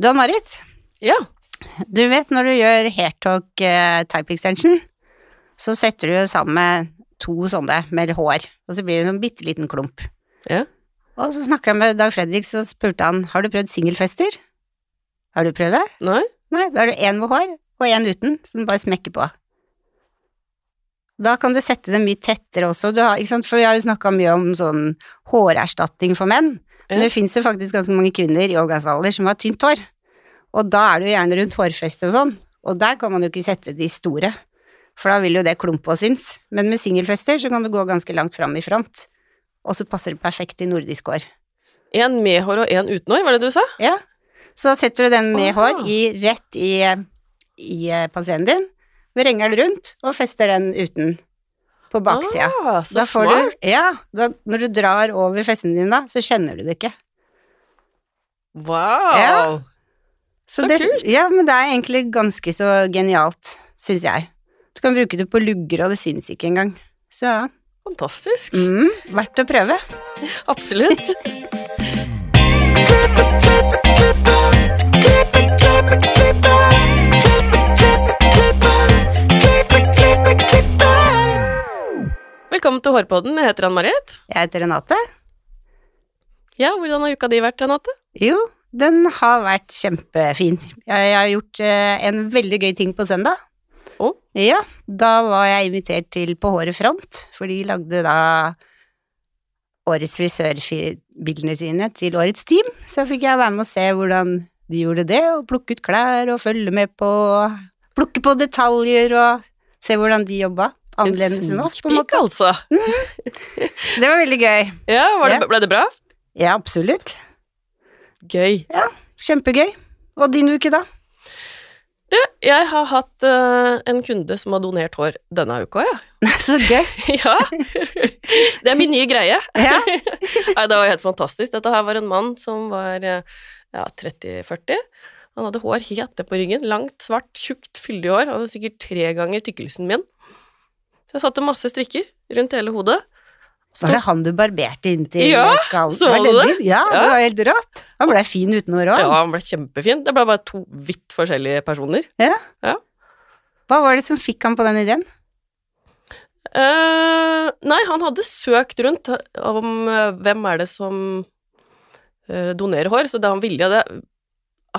Du Ann-Marit, Ja. du vet når du gjør hairtalk uh, type extension, så setter du jo sammen med to sånne med hår, og så blir det en sånn bitte liten klump. Ja. Og så snakka jeg med Dag Fredrik, så spurte han har du prøvd singelfester. Har du prøvd det? Nei? Nei, da er det én med hår og én uten, som du bare smekker på. Da kan du sette det mye tettere også, du har, for vi har jo snakka mye om sånn hårerstatning for menn, men det fins jo faktisk ganske mange kvinner i overgangsalder som har tynt hår, og da er det jo gjerne rundt hårfestet og sånn, og der kan man jo ikke sette de store, for da vil jo det klumpe og syns, men med singelfester så kan du gå ganske langt fram i front, og så passer det perfekt i nordisk hår. En med hår og en uten hår, var det du sa? Ja, så da setter du den med Aha. hår i, rett i, i eh, pasienten din, vrenger den rundt og fester den uten på baksida. Ah, så smart. du, ja, da, når du drar over festen din da, så kjenner du det ikke. Wow. Ja. Så det, kult. Ja, men det er egentlig ganske så genialt, syns jeg. Du kan bruke det på lugger, og det syns ikke engang. Så ja, Fantastisk. mm, verdt å prøve. Absolutt. Velkommen til Hårpodden. Jeg heter Ann-Marit. Jeg heter Renate. Ja, hvordan har uka di vært, Renate? Jo, den har vært kjempefin. Jeg har gjort eh, en veldig gøy ting på søndag. Å? Ja, da var jeg invitert til På håret front, for de lagde da årets frisørbildene sine til årets team. Så fikk jeg være med og se hvordan de gjorde det, og plukke ut klær og følge med på Plukke på detaljer og se hvordan de jobba. Annerledes enn oss, på en måte. altså. Så det var veldig gøy. Ja, var det, ble det bra? Ja, absolutt. Gøy. Ja, Kjempegøy. Og din uke, da? Du, jeg har hatt uh, en kunde som har donert hår denne uka, ja. Så gøy. ja. Det er min nye greie. Ja. Nei, det var helt fantastisk. Dette her var en mann som var eh, ja, 30-40. Han hadde hår helt ned på ryggen. Langt, svart, tjukt, fyldig hår. Han hadde sikkert tre ganger tykkelsen min. Så jeg satte masse strikker rundt hele hodet. Så Var det han du barberte inntil Ja, skallen? så Var det det? Ja, Ja, det var helt rått. Han ble fin uten hår òg. Ja, han ble kjempefin. Det ble bare to vidt forskjellige personer. Ja. ja. Hva var det som fikk han på den ideen? Uh, nei, han hadde søkt rundt om uh, hvem er det som uh, donerer hår, så det han ville det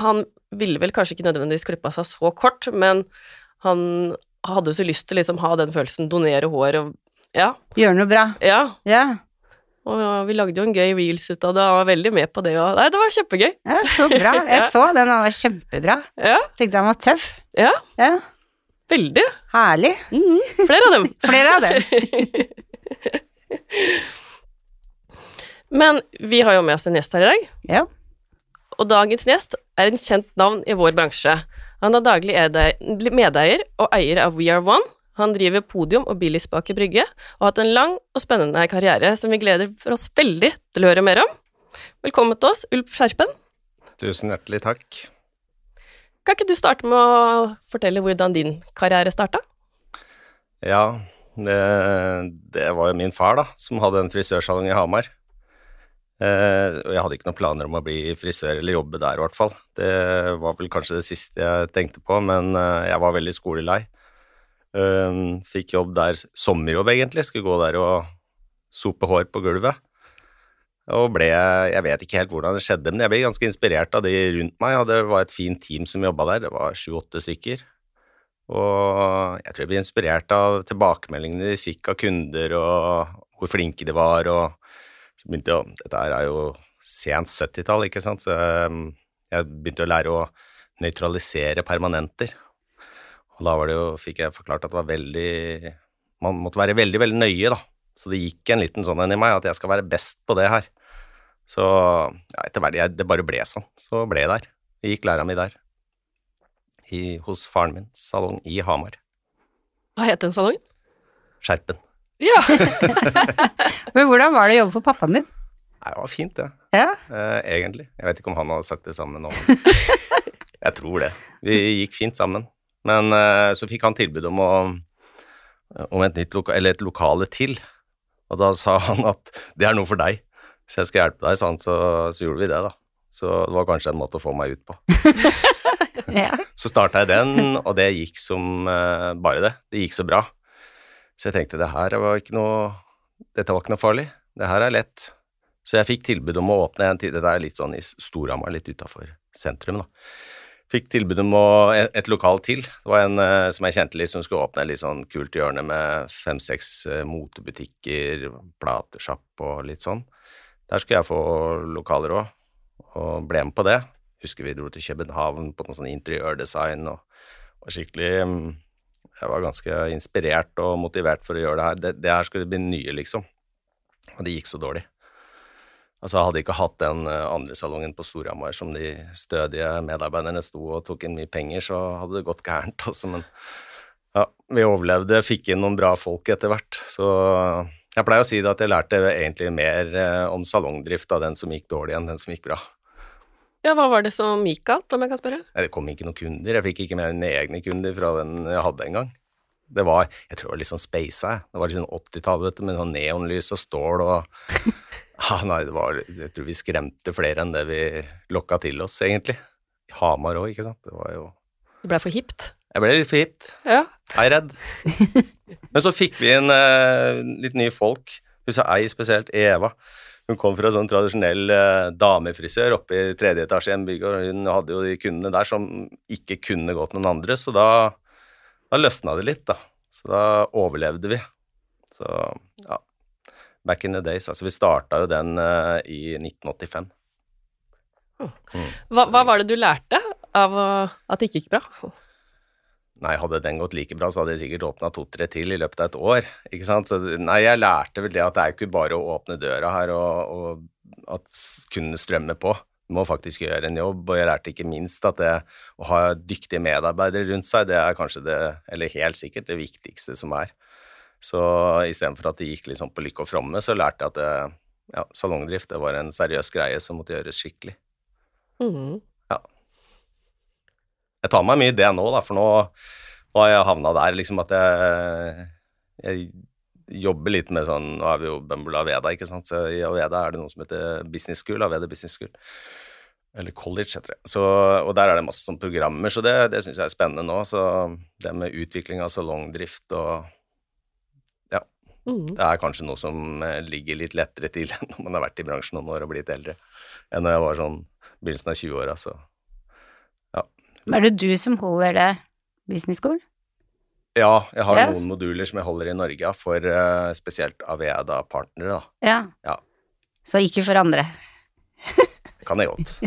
Han ville vel kanskje ikke nødvendigvis klippe av seg så kort, men han hadde så lyst til liksom ha den følelsen, donere hår og Ja. Gjøre noe bra. ja. Ja. Og vi lagde jo en gøy reels ut av det, og var veldig med på det, og Nei, det var kjempegøy. ja, så bra. Jeg Ja. så den, han var kjempebra. Ja, Tenkte han var tøff. ja. Ja, Veldig. Herlig. Mhm, Flere av dem. Flere av dem. Men vi har jo med oss en gjest her i dag. Ja. og dagens gjest er en kjent navn i vår bransje. Han er daglig medeier og eier av We Are One. Han driver Podium og Billys Baker Brygge, og har hatt en lang og spennende karriere som vi gleder for oss veldig til å høre mer om. Velkommen til oss, Ulf Skjerpen. Tusen hjertelig takk. Kan ikke du starte med å fortelle hvordan din karriere starta? Ja, det, det var jo min far da, som hadde en frisørsalong i Hamar. Eh, og jeg hadde ikke noen planer om å bli frisør eller jobbe der, i hvert fall. Det var vel kanskje det siste jeg tenkte på, men eh, jeg var veldig skolelei. Eh, fikk jobb der, sommerjobb egentlig, skulle gå der og sope hår på gulvet. Og ble, jeg vet ikke helt hvordan det skjedde, men jeg ble ganske inspirert av de rundt meg, og det var et fint team som jobba der, det var sju-åtte stykker. Og jeg tror jeg ble inspirert av tilbakemeldingene de fikk av kunder, og hvor flinke de var, og så begynte jeg Dette er jo sent 70-tall, ikke sant, så jeg, jeg begynte å lære å nøytralisere permanenter. Og da var det jo, fikk jeg forklart at det var veldig Man måtte være veldig, veldig nøye, da. Så det gikk en liten sånn en i meg, at jeg skal være best på det her. Så ja, etter hvert Det bare ble sånn. Så ble jeg der. Jeg gikk læra mi der. I, hos faren min, salong i Hamar. Hva het den salongen? Skjerpen. Ja. Men hvordan var det å jobbe for pappaen din? Nei, det var fint, det. Ja, Eh, egentlig. Jeg vet ikke om han hadde sagt det samme nå. jeg tror det. Vi gikk fint sammen. Men eh, så fikk han tilbud om, å, om et nytt loka, eller et lokale til. Og da sa han at det er noe for deg. Så jeg skal hjelpe deg, sa han, så, så gjorde vi det, da. Så det var kanskje en måte å få meg ut på. Ja. Så starta jeg den, og det gikk som eh, bare det. Det gikk så bra. Så jeg tenkte det her var ikke noe Dette var ikke noe farlig. Det her er lett. Så jeg fikk tilbud om å åpne en tid, Dette er litt sånn i Storhamar, litt utafor sentrum, da. Fikk tilbud om å, et lokal til. Det var en eh, som jeg kjente litt, som skulle åpne et litt sånn kult hjørne med fem-seks eh, motebutikker, platesjapp og litt sånn. Der skulle jeg få lokaler òg, og ble med på det. Husker vi dro til København på noe sånn interiørdesign og, og skikkelig mm, Jeg var ganske inspirert og motivert for å gjøre det her. Det, det her skulle bli nye, liksom. Og det gikk så dårlig. Altså, jeg hadde ikke hatt den eh, andre salongen på Storhamar som de stødige medarbeiderne sto og tok inn mye penger, så hadde det gått gærent, altså. Men ja, vi overlevde, fikk inn noen bra folk etter hvert. Så jeg pleier å si det at jeg lærte egentlig mer eh, om salongdrift av den som gikk dårlig, enn den som gikk bra. Ja, hva var det som gikk galt, om jeg kan spørre? Nei, Det kom ikke noen kunder. Jeg fikk ikke med mine egne kunder fra den jeg hadde en gang. Det var Jeg tror det var litt sånn speisa, jeg. Det var litt sånn 80-tall, vet du, med sånn neonlys og stål og ah, Nei, det var Jeg tror vi skremte flere enn det vi lokka til oss, egentlig. Hamar òg, ikke sant. Det var jo Det blei for hipt? Jeg ble litt for hipt. Ja. Er redd. Men så fikk vi inn eh, litt nye folk. Hun sa ei spesielt, Eva. Hun kom fra sånn tradisjonell eh, damefrisør oppe i tredje etasje i en bygård, og hun hadde jo de kundene der som ikke kunne gått noen andre, så da, da løsna det litt, da. Så da overlevde vi. Så ja. Back in the days. Altså, vi starta jo den eh, i 1985. Hva, hva var det du lærte av at det ikke gikk bra? Nei, hadde den gått like bra, så hadde jeg sikkert åpna to-tre til i løpet av et år. ikke sant? Så nei, jeg lærte vel det at det er ikke bare å åpne døra her og, og at kundene strømmer på. Du må faktisk gjøre en jobb, og jeg lærte ikke minst at det å ha dyktige medarbeidere rundt seg, det er kanskje det, eller helt sikkert det viktigste som er. Så istedenfor at det gikk sånn på lykke og fromme, så lærte jeg at det, ja, salongdrift det var en seriøs greie som måtte gjøres skikkelig. Mhm. Jeg tar meg mye i det nå, da, for nå, nå har jeg havna der liksom at jeg, jeg jobber litt med sånn Nå er vi jo Bumble Aveda, ikke sant, så i Aveda er det noe som heter Business School, Aveda Business School. Eller college, heter det. Så, og der er det masse sånn programmer, så det, det syns jeg er spennende nå. Så det med utvikling av salongdrift og Ja, Mm. det er kanskje noe som eh, ligger litt lettere til enn når man har vært i bransjen noen år og blitt eldre, enn når jeg var sånn begynnelsen av 20-åra, så Er det du som holder det business school? Ja, jeg har Ja. noen moduler som jeg holder i Norge for uh, spesielt Aveda-partnere, da. Ja. Ja. Så ikke for andre. Det kan jeg godt.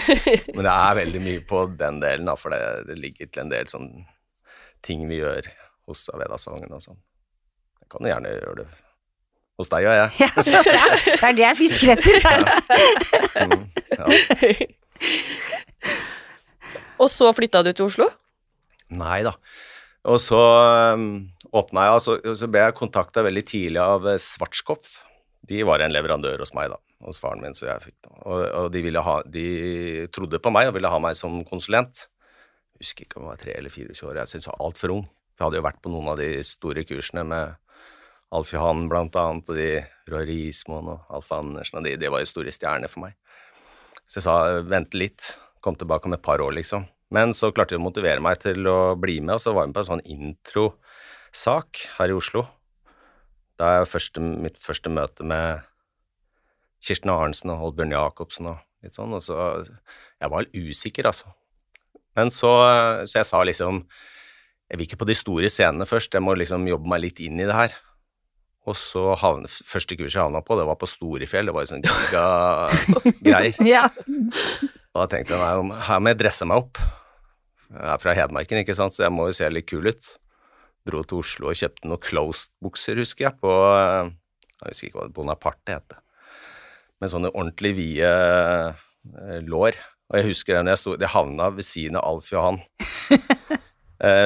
Men det er veldig mye på den delen, da, for det, det ligger til en del sånn ting vi gjør hos Aveda-salongen og sånn. Jeg kan gjerne gjøre det hos deg og jeg. Ja, så bra. Det er det jeg fisker etter. Mm, ja. Og så flytta du til Oslo? Nei da. Og så um, åpna jeg, og så, så ble jeg kontakta veldig tidlig av Svartskopf. De var en leverandør hos meg, da, hos faren min, så jeg fikk. Og, og de, ha, de trodde på meg og ville ha meg som konsulent. Jeg husker ikke om jeg var tre eller 24 år, jeg syntes jeg var altfor ung. Jeg hadde jo vært på noen av de store kursene med Alf Johan blant annet, og de Roy Rismoen og Alf Andersen, og de, de var jo store stjerner for meg. Så jeg sa vente litt, kom tilbake om et par år, liksom. Men så klarte de å motivere meg til å bli med, og så var med på en sånn introsak her i Oslo. Da er første, mitt første møte med Kirsten Arnsen og Holbjørn Jacobsen og litt sånn, og så Jeg var litt usikker, altså. Men så, så jeg sa liksom Jeg vil ikke på de store scenene først, jeg må liksom jobbe meg litt inn i det her. Og så havne, første kurset jeg havna på, det var på Storefjell, det var jo sånn gigagreier. Ja. Og da tenkte jeg her må jeg dresse meg opp. Jeg er fra Hedmarken, ikke sant, så jeg må jo se litt kul ut. Dro til Oslo og kjøpte noen closed-bukser, husker jeg, på Jeg husker ikke hva det Bonaparte het. Med sånne ordentlig vide eh, lår. Og jeg husker det når jeg sto Jeg havna ved siden av Alf Johan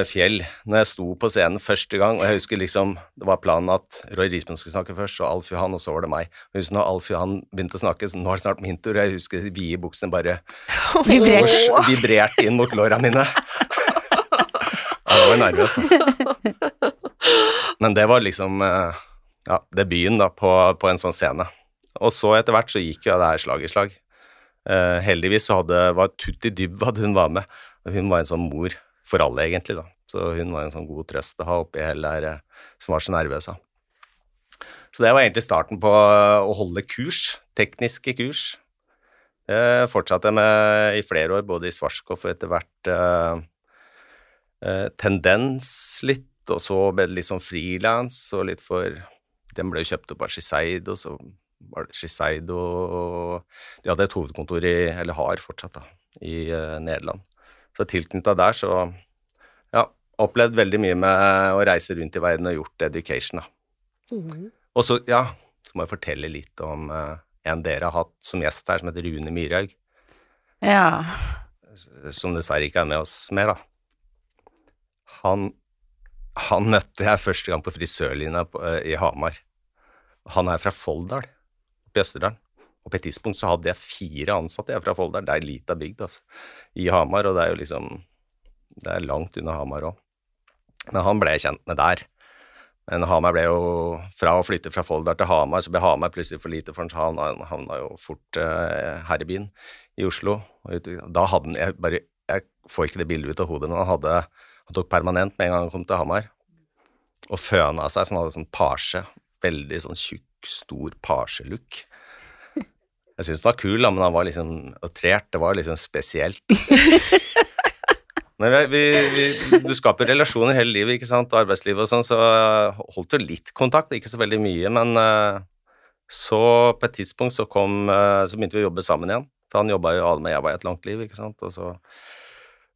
Fjell når jeg sto på scenen første gang, og jeg husker liksom Det var planen at Roy Risman skulle snakke først, og Alf Johan, og så var det meg. Jeg husker når Alf Johan begynte å snakke, så nå er det snart min tur, og jeg husker de vide buksene bare Vibrert. Svosj, vibrerte inn mot låra mine. Jeg var nervøs, altså. Men det var liksom eh, ja, debuten da, på, på en sånn scene. Og så etter hvert så gikk jo det her slag i slag. Eh, heldigvis så hadde, var Tutti Dybwad hun var med, hun var en sånn mor for alle, egentlig, da. Så hun var en sånn god trøst å ha oppi hele der her, som var så nervøse. Så det var egentlig starten på å holde kurs, tekniske kurs. Det fortsatte jeg med i flere år, både i Svarskov og etter hvert eh, eh, Tendens litt, og så ble det litt sånn frilans og litt for Den ble jo kjøpt opp av Shiseido, så var det Shiseido De hadde et hovedkontor i, eller har fortsatt, da, i Nederland. Så tilknytta der, så ja, opplevd veldig mye med å reise rundt i verden og gjort education, da. Mm. Og så, ja, så må jeg fortelle litt om uh, en dere har hatt som gjest her, som heter Rune Myrhaug. Ja. Som dessverre ikke er med oss mer, da. Han, han møtte jeg første gang på frisørlinja uh, i Hamar. Han er fra Folldal oppe i Østerdalen. Og på et tidspunkt så hadde jeg fire ansatte jeg fra Folldal. Det er ei lita bygd, altså. I Hamar, og det er jo liksom Det er langt unna Hamar òg. Men han ble jeg kjent med der. Men Hamar ble jo Fra å flytte fra Folldal til Hamar, så ble Hamar plutselig for lite for han. Han havna jo fort eh, her i byen, i Oslo. Og da hadde han Jeg bare Jeg får ikke det bildet ut av hodet, men han hadde Han tok permanent med en gang han kom til Hamar. Og føna seg, så han hadde sånn pasje. Veldig sånn tjukk stor pasjelook. Jeg syntes det var kul, da, men han var liksom outrert. Det var liksom spesielt. Men vi, vi, du skaper relasjoner hele livet, ikke sant, arbeidslivet og sånn, så holdt jo litt kontakt, ikke så veldig mye, men uh, så på et tidspunkt så kom uh, Så begynte vi å jobbe sammen igjen. For han jobba jo alle med jeg var i et langt liv, ikke sant, og så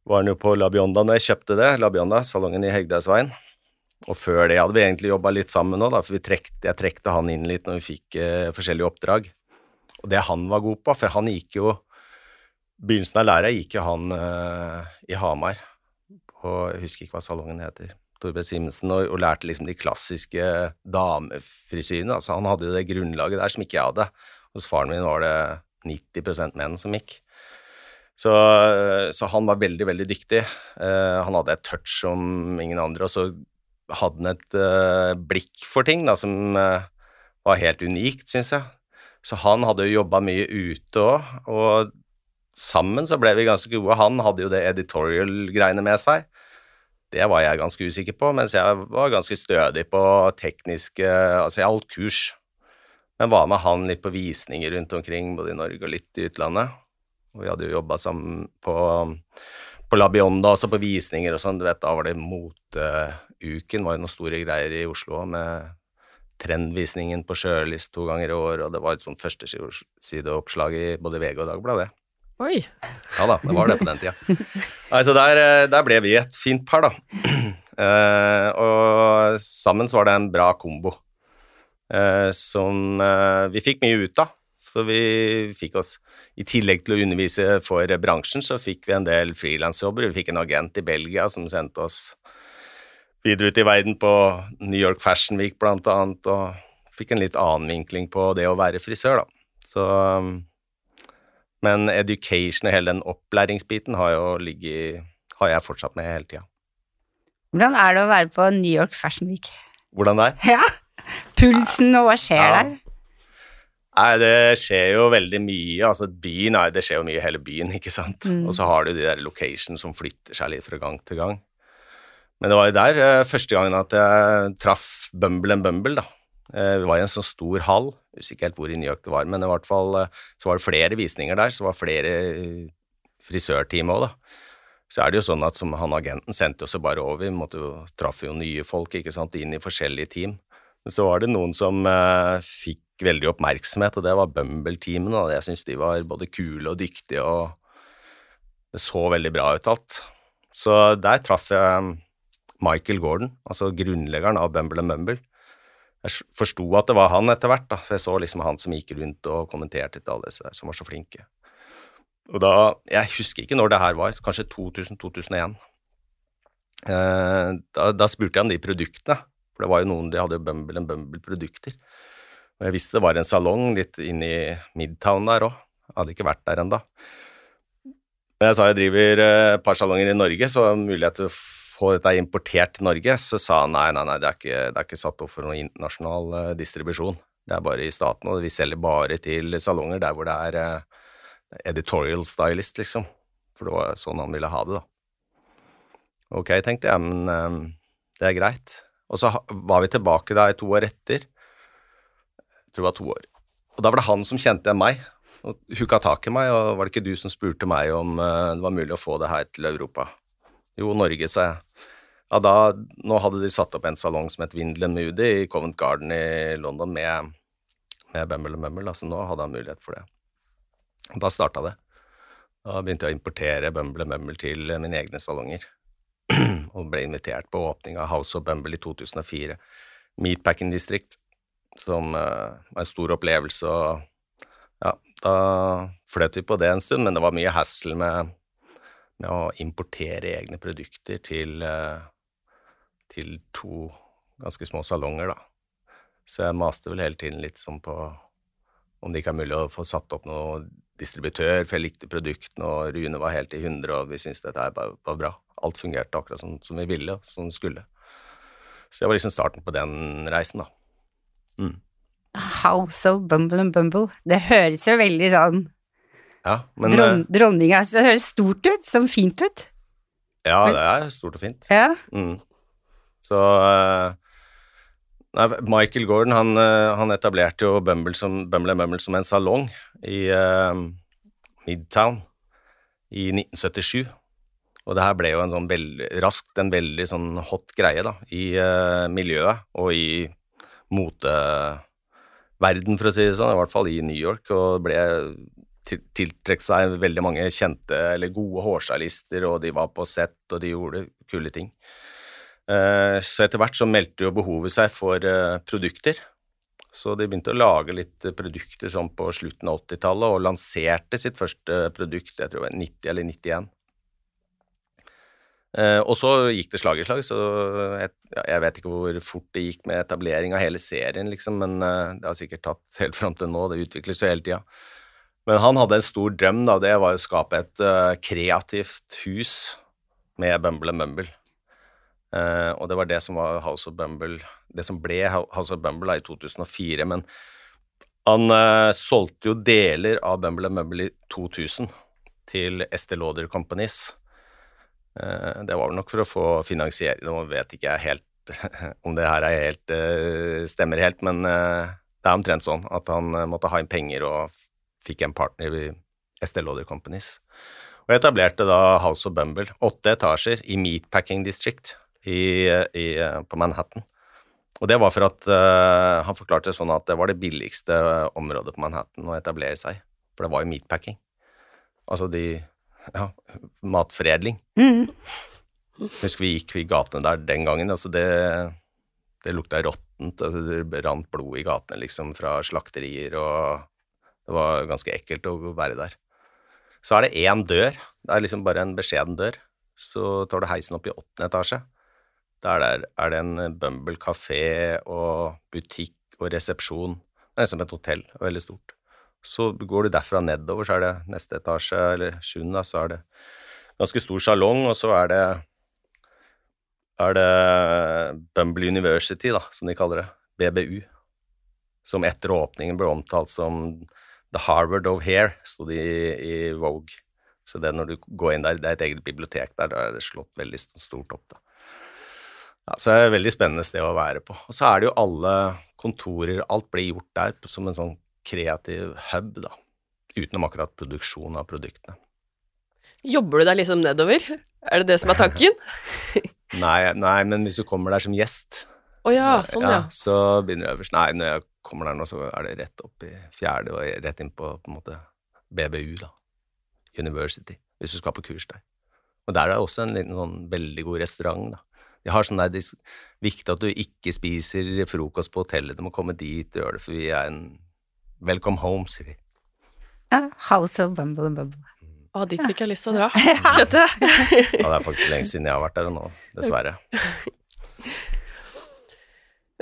var han jo på La Bionda når jeg kjøpte det, La Bionda, salongen i Hegdehaugsveien. Og før det hadde vi egentlig jobba litt sammen nå, da, for trekte, jeg trekte han inn litt når vi fikk eh, forskjellige oppdrag. Og det han var god på, for han gikk jo Begynnelsen av læra gikk jo han uh, i Hamar, og jeg husker ikke hva salongen heter. Torbjørn Simensen, og, og, lærte liksom de klassiske damefrisyrene. Altså, han hadde jo det grunnlaget der som ikke jeg hadde. Hos faren min var det 90% menn som gikk. Så, så, han var veldig, veldig dyktig. Uh, han hadde et touch som ingen andre, og så hadde han et uh, blikk for ting da, som uh, var helt unikt, syns jeg. Så han hadde jo jobba mye ute òg, og sammen så ble vi ganske gode. Han hadde jo det editorial-greiene med seg. Det var jeg ganske usikker på, mens jeg var ganske stødig på tekniske Altså, jeg holdt kurs, men var med han litt på visninger rundt omkring, både i Norge og litt i utlandet. Og vi hadde jo jobba sammen på, på La Bionda, også på visninger og sånn. Du vet, da var det moteuken, var jo noen store greier i Oslo med trendvisningen på Sjølis to ganger i år, og det var et sånt førstesideoppslag i både VG og Dagbladet. Oi. Ja da, det var det på den tida. Altså der, eh, der ble vi et fint par, da. Uh, og sammen så var det en bra kombo uh, som uh, vi fikk mye ut av. For vi fikk oss, i tillegg til å undervise for bransjen, så fikk vi en del frilansjobber. Vi fikk en agent i Belgia som sendte oss videre ut i verden på New York Fashion Week blant annet, og fikk en litt annen vinkling på det å være frisør, da. Så men education og hele den opplæringsbiten har jo ligget Har jeg fortsatt med hele tida. Hvordan er det å være på New York Fashion Week? Hvordan det er? Ja. Pulsen, og hva skjer ja. der? Nei, det skjer jo veldig mye. Altså, byen er, det skjer jo mye i hele byen, ikke sant. Mm. Og så har du de der locations som flytter seg litt fra gang til gang. Men det var jo der eh, første gangen at jeg traff Bumble and Bumble, da. Eh, vi var i en sånn stor hall Husker helt hvor i New York det var, men i hvert fall eh, så var det flere visninger der. Så var det flere eh, frisørteam òg, da. Så er det jo sånn at som han agenten sendte oss bare over, vi måtte jo traff jo nye folk ikke sant, inn i forskjellige team. Men så var det noen som uh, fikk veldig oppmerksomhet, og det var Bumble-teamene. Jeg syns de var både kule og dyktige, og det så veldig bra ut alt. Så der traff jeg Michael Gordon, altså grunnleggeren av Bumble and Bumble jeg forsto at det var han etter hvert, da, for jeg så liksom han som gikk rundt og kommenterte til alle disse der, som var så flinke. Og da Jeg husker ikke når det her var, kanskje 2000-2001. Eh, da, da, spurte jeg om de produktene, for det var jo noen de hadde Bumble and Bumble-produkter. Og jeg visste det var en salong litt inne i Midtown der òg. Hadde ikke vært der ennå. Men jeg sa jeg driver eh, et par salonger i Norge, så mulighet til å få dette importert til Norge, så sa han nei, nei, nei, det er ikke, det er ikke satt opp for noen internasjonal uh, distribusjon. Det er bare i staten, og vi selger bare til salonger der hvor det er, uh, editorial stylist, liksom. For det var sånn han ville ha det, da. Ok, tenkte jeg, men um, det er greit. Og så var vi tilbake da to år etter. Jeg tror det var to år. Og da var det han som kjente meg, og hooka tak i meg, og var det ikke du som spurte meg om det var mulig å få det her til Europa? Jo, Norge, sa jeg. Ja, da, nå hadde de satt opp en salong som het Windle Moody i Covent Garden i London med, med Bumble og Mumble, så nå hadde han mulighet for det. Og da starta det. Da begynte jeg å importere Bumble og til mine egne salonger og ble invitert på åpning av House of Bumble i 2004. Meatpacking District, som uh, var en stor opplevelse, og ja, da fløt vi på det en stund, men det var mye hassle med, med å importere egne produkter til, uh, til to ganske små salonger, da. Så jeg maste vel hele tiden litt sånn på om det ikke er mulig å få satt opp noe distributør, for jeg likte produktene, og Rune var helt i hundre, og vi syntes dette her var, bra alt fungerte akkurat som, som vi ville, som det skulle. Så det var liksom starten på den reisen, da. Mm. House of Bumble and Bumble. Det høres jo veldig sånn ja, men, Dron dronninga. Så Det høres stort ut, som fint ut. Ja, det er stort og fint. Ja. Mm. Så uh, nei, Michael Gordon han, uh, han, etablerte jo Bumble, som, Bumble Bumble som en salong i uh, Midtown i 1977. Og det her ble jo en sånn veld, raskt en veldig sånn hot greie da, i uh, miljøet og i moteverden, for å si det sånn, i hvert fall i New York, og ble tiltrekk seg veldig mange kjente eller gode hårstylister, og de var på sett, og de gjorde kule ting. Uh, så etter hvert så meldte jo behovet seg for uh, produkter. Så de begynte å lage litt produkter sånn på slutten av 80-tallet, og lanserte sitt første produkt, jeg tror det var 90 eller 91. Uh, og så gikk det slag i slag, så jeg, vet ikke hvor fort det gikk med etablering av hele serien, liksom, men det har sikkert tatt helt fram til nå, det utvikles jo hele tida. Men han hadde en stor drøm, da, det var å skape et uh, kreativt hus med Bumble and Mumble. og det var det som var House of Bumble, det som ble House of Bumble da, i 2004, men han solgte jo deler av Bumble and Mumble i 2000 til Estée Lauder Companies. Uh, det var vel nok for å få finansiering Nå vet ikke jeg helt om det her helt, stemmer helt, men det er omtrent sånn at han måtte ha inn penger og fikk en partner i Estelle Lauder Companies. Og etablerte da House of Bumble, åtte etasjer i Meatpacking District i, i, på Manhattan. Og det var for at uh, han forklarte det sånn at det var det billigste området på Manhattan å etablere seg for det var jo meatpacking. Altså de ja, matforedling. Mm. Husker vi gikk i gatene der den gangen. altså Det, det lukta råttent. Altså det rant blod i gatene liksom fra slakterier, og det var ganske ekkelt å være der. Så er det én dør. Det er liksom bare en beskjeden dør. Så tar du heisen opp i åttende etasje. Der, er det en Bumble kafé og butikk og resepsjon. Det er liksom et hotell, veldig stort. Så går du derfra nedover, så er det neste etasje, eller sjuende, så er det ganske stor salong, og så er det er det Bumble University, da, som de kaller det. BBU. Som etter åpningen ble omtalt som The Harvard of Hair, sto det i, i, Vogue. Så det når du går inn der, det er et eget bibliotek der, da er det slått veldig stort opp, da. Ja, så det er et veldig spennende sted å være på. Og så er det jo alle kontorer, alt blir gjort der som en sånn kreativ hub, da. Utenom akkurat produksjon av produktene. Jobber du deg liksom nedover? Er det det som er tanken? nei, nei, men hvis du kommer der som gjest, oh, ja, sånn, ja. ja, så begynner du øverst. Nei, når jeg kommer der nå, så er det rett opp i fjerde og rett inn på, på en måte BBU, da. University, hvis du skal på kurs der. Og der er det også en liten sånn veldig god restaurant, da. De har sånn der, det er viktig at du ikke spiser frokost på hotellet, du må komme dit og gjøre det, for vi er en Welcome home, sier vi. Ja, House of Bumble and Bubble. Å, dit fikk jeg lyst til å dra, kjente jeg. ja, det er faktisk lenge siden jeg har vært der nå, dessverre.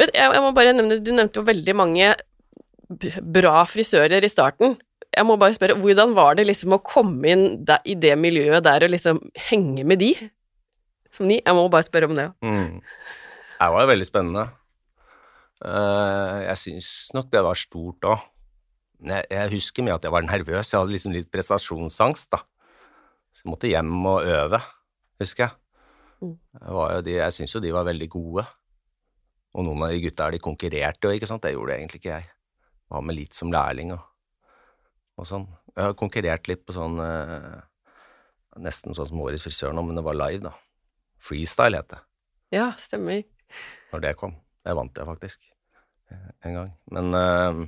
Jeg, jeg må bare nevne, Du nevnte jo veldig mange bra frisører i starten. Jeg må bare spørre, hvordan var det liksom å komme inn der, i det miljøet der og liksom henge med de? Som de? Jeg må bare spørre om det. Mm. Det var jo veldig spennende. Uh, jeg syns nok det var stort òg. jeg, jeg husker mye at jeg var nervøs. Jeg hadde liksom litt prestasjonsangst, da. Så jeg måtte hjem og øve, husker jeg. Mm. Jeg, var jo de, jeg syns jo de var veldig gode. Og noen av de gutta de konkurrerte jo, ikke sant. Det gjorde egentlig ikke jeg. Jeg var med litt som lærling og, og sånn. Jeg har konkurrert litt på sånn eh, Nesten sånn som Årets frisør nå, men det var live, da. Freestyle het det Ja, stemmer. når det kom. Det vant jeg faktisk eh, en gang. Men eh,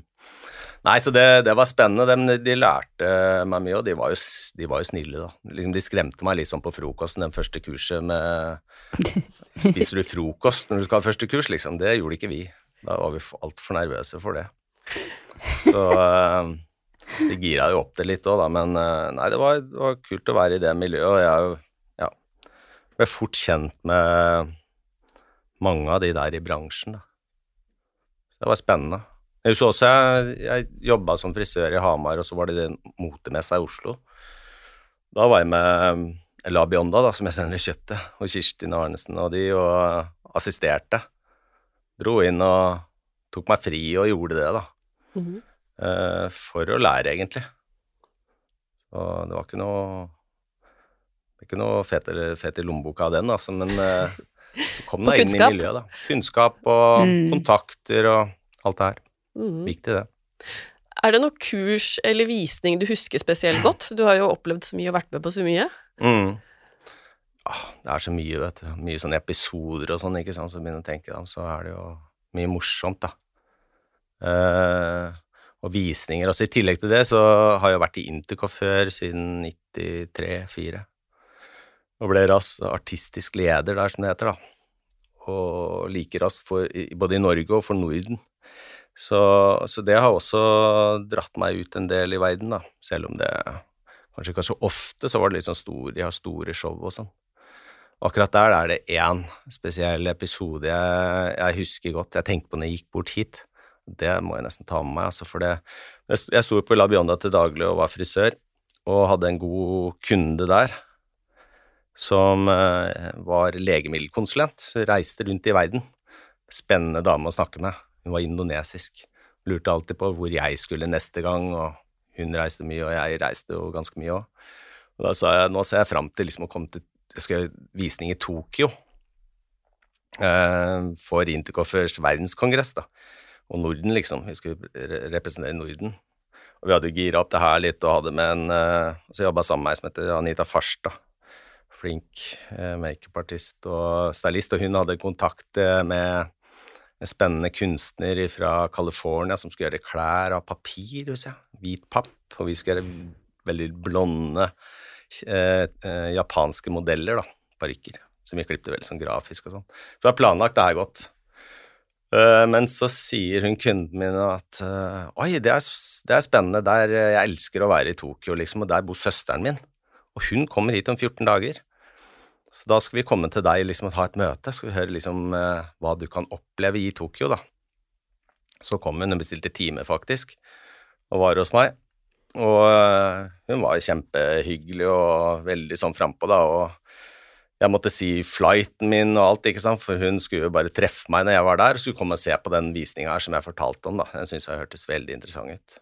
Nei, så det, det var spennende. De, de lærte meg mye, og de var jo, de var jo snille, da. Liksom, de skremte meg litt sånn på frokosten, den første kurset med Spiser du frokost når du skal ha første kurs, liksom? Det gjorde ikke vi. Da var vi altfor nervøse for det. Så eh, de gira jo opp det litt òg, da. Men eh, nei, det var, det var kult å være i det miljøet, og jeg ja, ble fort kjent med mange av de der i bransjen. Da. Så det var spennende. Jeg husker også jeg, jeg jobba som frisør i Hamar, og så var det den motemessa i Oslo. Da var jeg med La Bionda, da, som jeg senere kjøpte, og Kirstin Arnesen og de, og assisterte. Dro inn og tok meg fri og gjorde det, da. Mm -hmm. uh, for å lære, egentlig. Og det var ikke noe ikke noe fet, fet i lommeboka av den, altså, men uh, kom deg inn i miljøet, da. Kunnskap og Mm. kontakter og alt det her. Mhm. Viktig, det. Er det noe kurs eller visning du husker spesielt godt? Du har jo opplevd så mye og vært med på så mye. Mm. Ah, det er så mye, vet du. Mye sånne episoder og sånn, ikke sant, så begynner å tenke dem, så er det jo mye morsomt, da. Eh, og visninger. Også I tillegg til det så har jeg vært i Intercoff før siden 93-4. Og ble raskt artistisk leder der, som det heter, da. Og like raskt både i Norge og for Norden. Så, så det har også dratt meg ut en del i verden, da. Selv om det kanskje ikke så ofte, så var det litt sånn stor, de har store show og sånn. Akkurat der er det én spesiell episode jeg, jeg husker godt. Jeg tenkte på når jeg gikk bort hit. Det må jeg nesten ta med meg, altså, for det Jeg st- sto på La Bionda til daglig og var frisør, og hadde en god kunde der som eh, var legemiddelkonsulent. Reiste rundt i verden. Spennende dame å snakke med. Hun var indonesisk. Lurte alltid på hvor jeg skulle neste gang, og hun reiste mye, og jeg reiste jo ganske mye òg. Og da sa jeg nå ser jeg fram til liksom å komme til jeg skal visning i Tokyo eh, for Intercoffers verdenskongress, da. Og Norden, liksom. Vi skulle representere Norden. Og vi hadde jo gira opp det her litt og hadde med en eh, Så jobba sammen med meg, som heter Anita Farstad. Flink eh, makeupartist og stylist, og hun hadde kontakt eh, med en spennende kunstner fra California som skulle gjøre klær av papir, husker jeg. Hvit papp. Og vi skulle gjøre veldig blonde eh, eh, japanske modeller, da. Parykker. Som vi klipte veldig sånn grafisk og sånn. Så det er planlagt, det er godt. Eh, men så sier hun kunden min at eh, Oi, det er, det er spennende. Der, eh, jeg elsker å være i Tokyo, liksom, og der bor søsteren min. Og hun kommer hit om 14 dager. Så da skal vi komme til deg liksom, og ha et møte. Skal vi høre liksom, eh, hva du kan oppleve i Tokyo, da. Så kom hun, hun bestilte time, faktisk, og var hos meg. Og øh, hun var kjempehyggelig og veldig sånn frampå, da, og jeg måtte si flighten min og alt, ikke sant, for hun skulle jo bare treffe meg når jeg var der, og skulle komme og se på den visninga her som jeg fortalte om, da. Den syns jeg hørtes veldig interessant ut.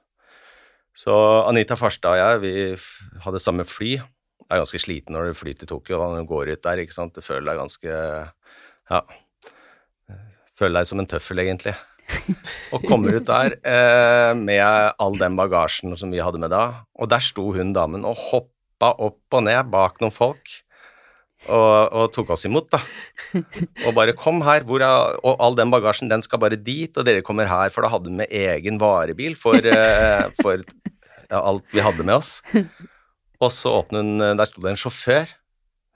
Så Anita Farstad og jeg, vi hadde samme fly. Er ganske sliten når du flyr til Tokyo, da, når du går ut der, ikke sant, du føler deg ganske ja, føler deg som en tøffel, egentlig. Og kommer ut der eh, med all den bagasjen som vi hadde med da, og der sto hun damen og hoppa opp og ned bak noen folk. Og, og tok oss imot, da. Og bare 'kom her', hvor er, og all den bagasjen, den skal bare dit, og dere kommer her, for da hadde med egen varebil for, eh, for ja, alt vi hadde med oss. Og så åpnet hun Der sto det en sjåfør.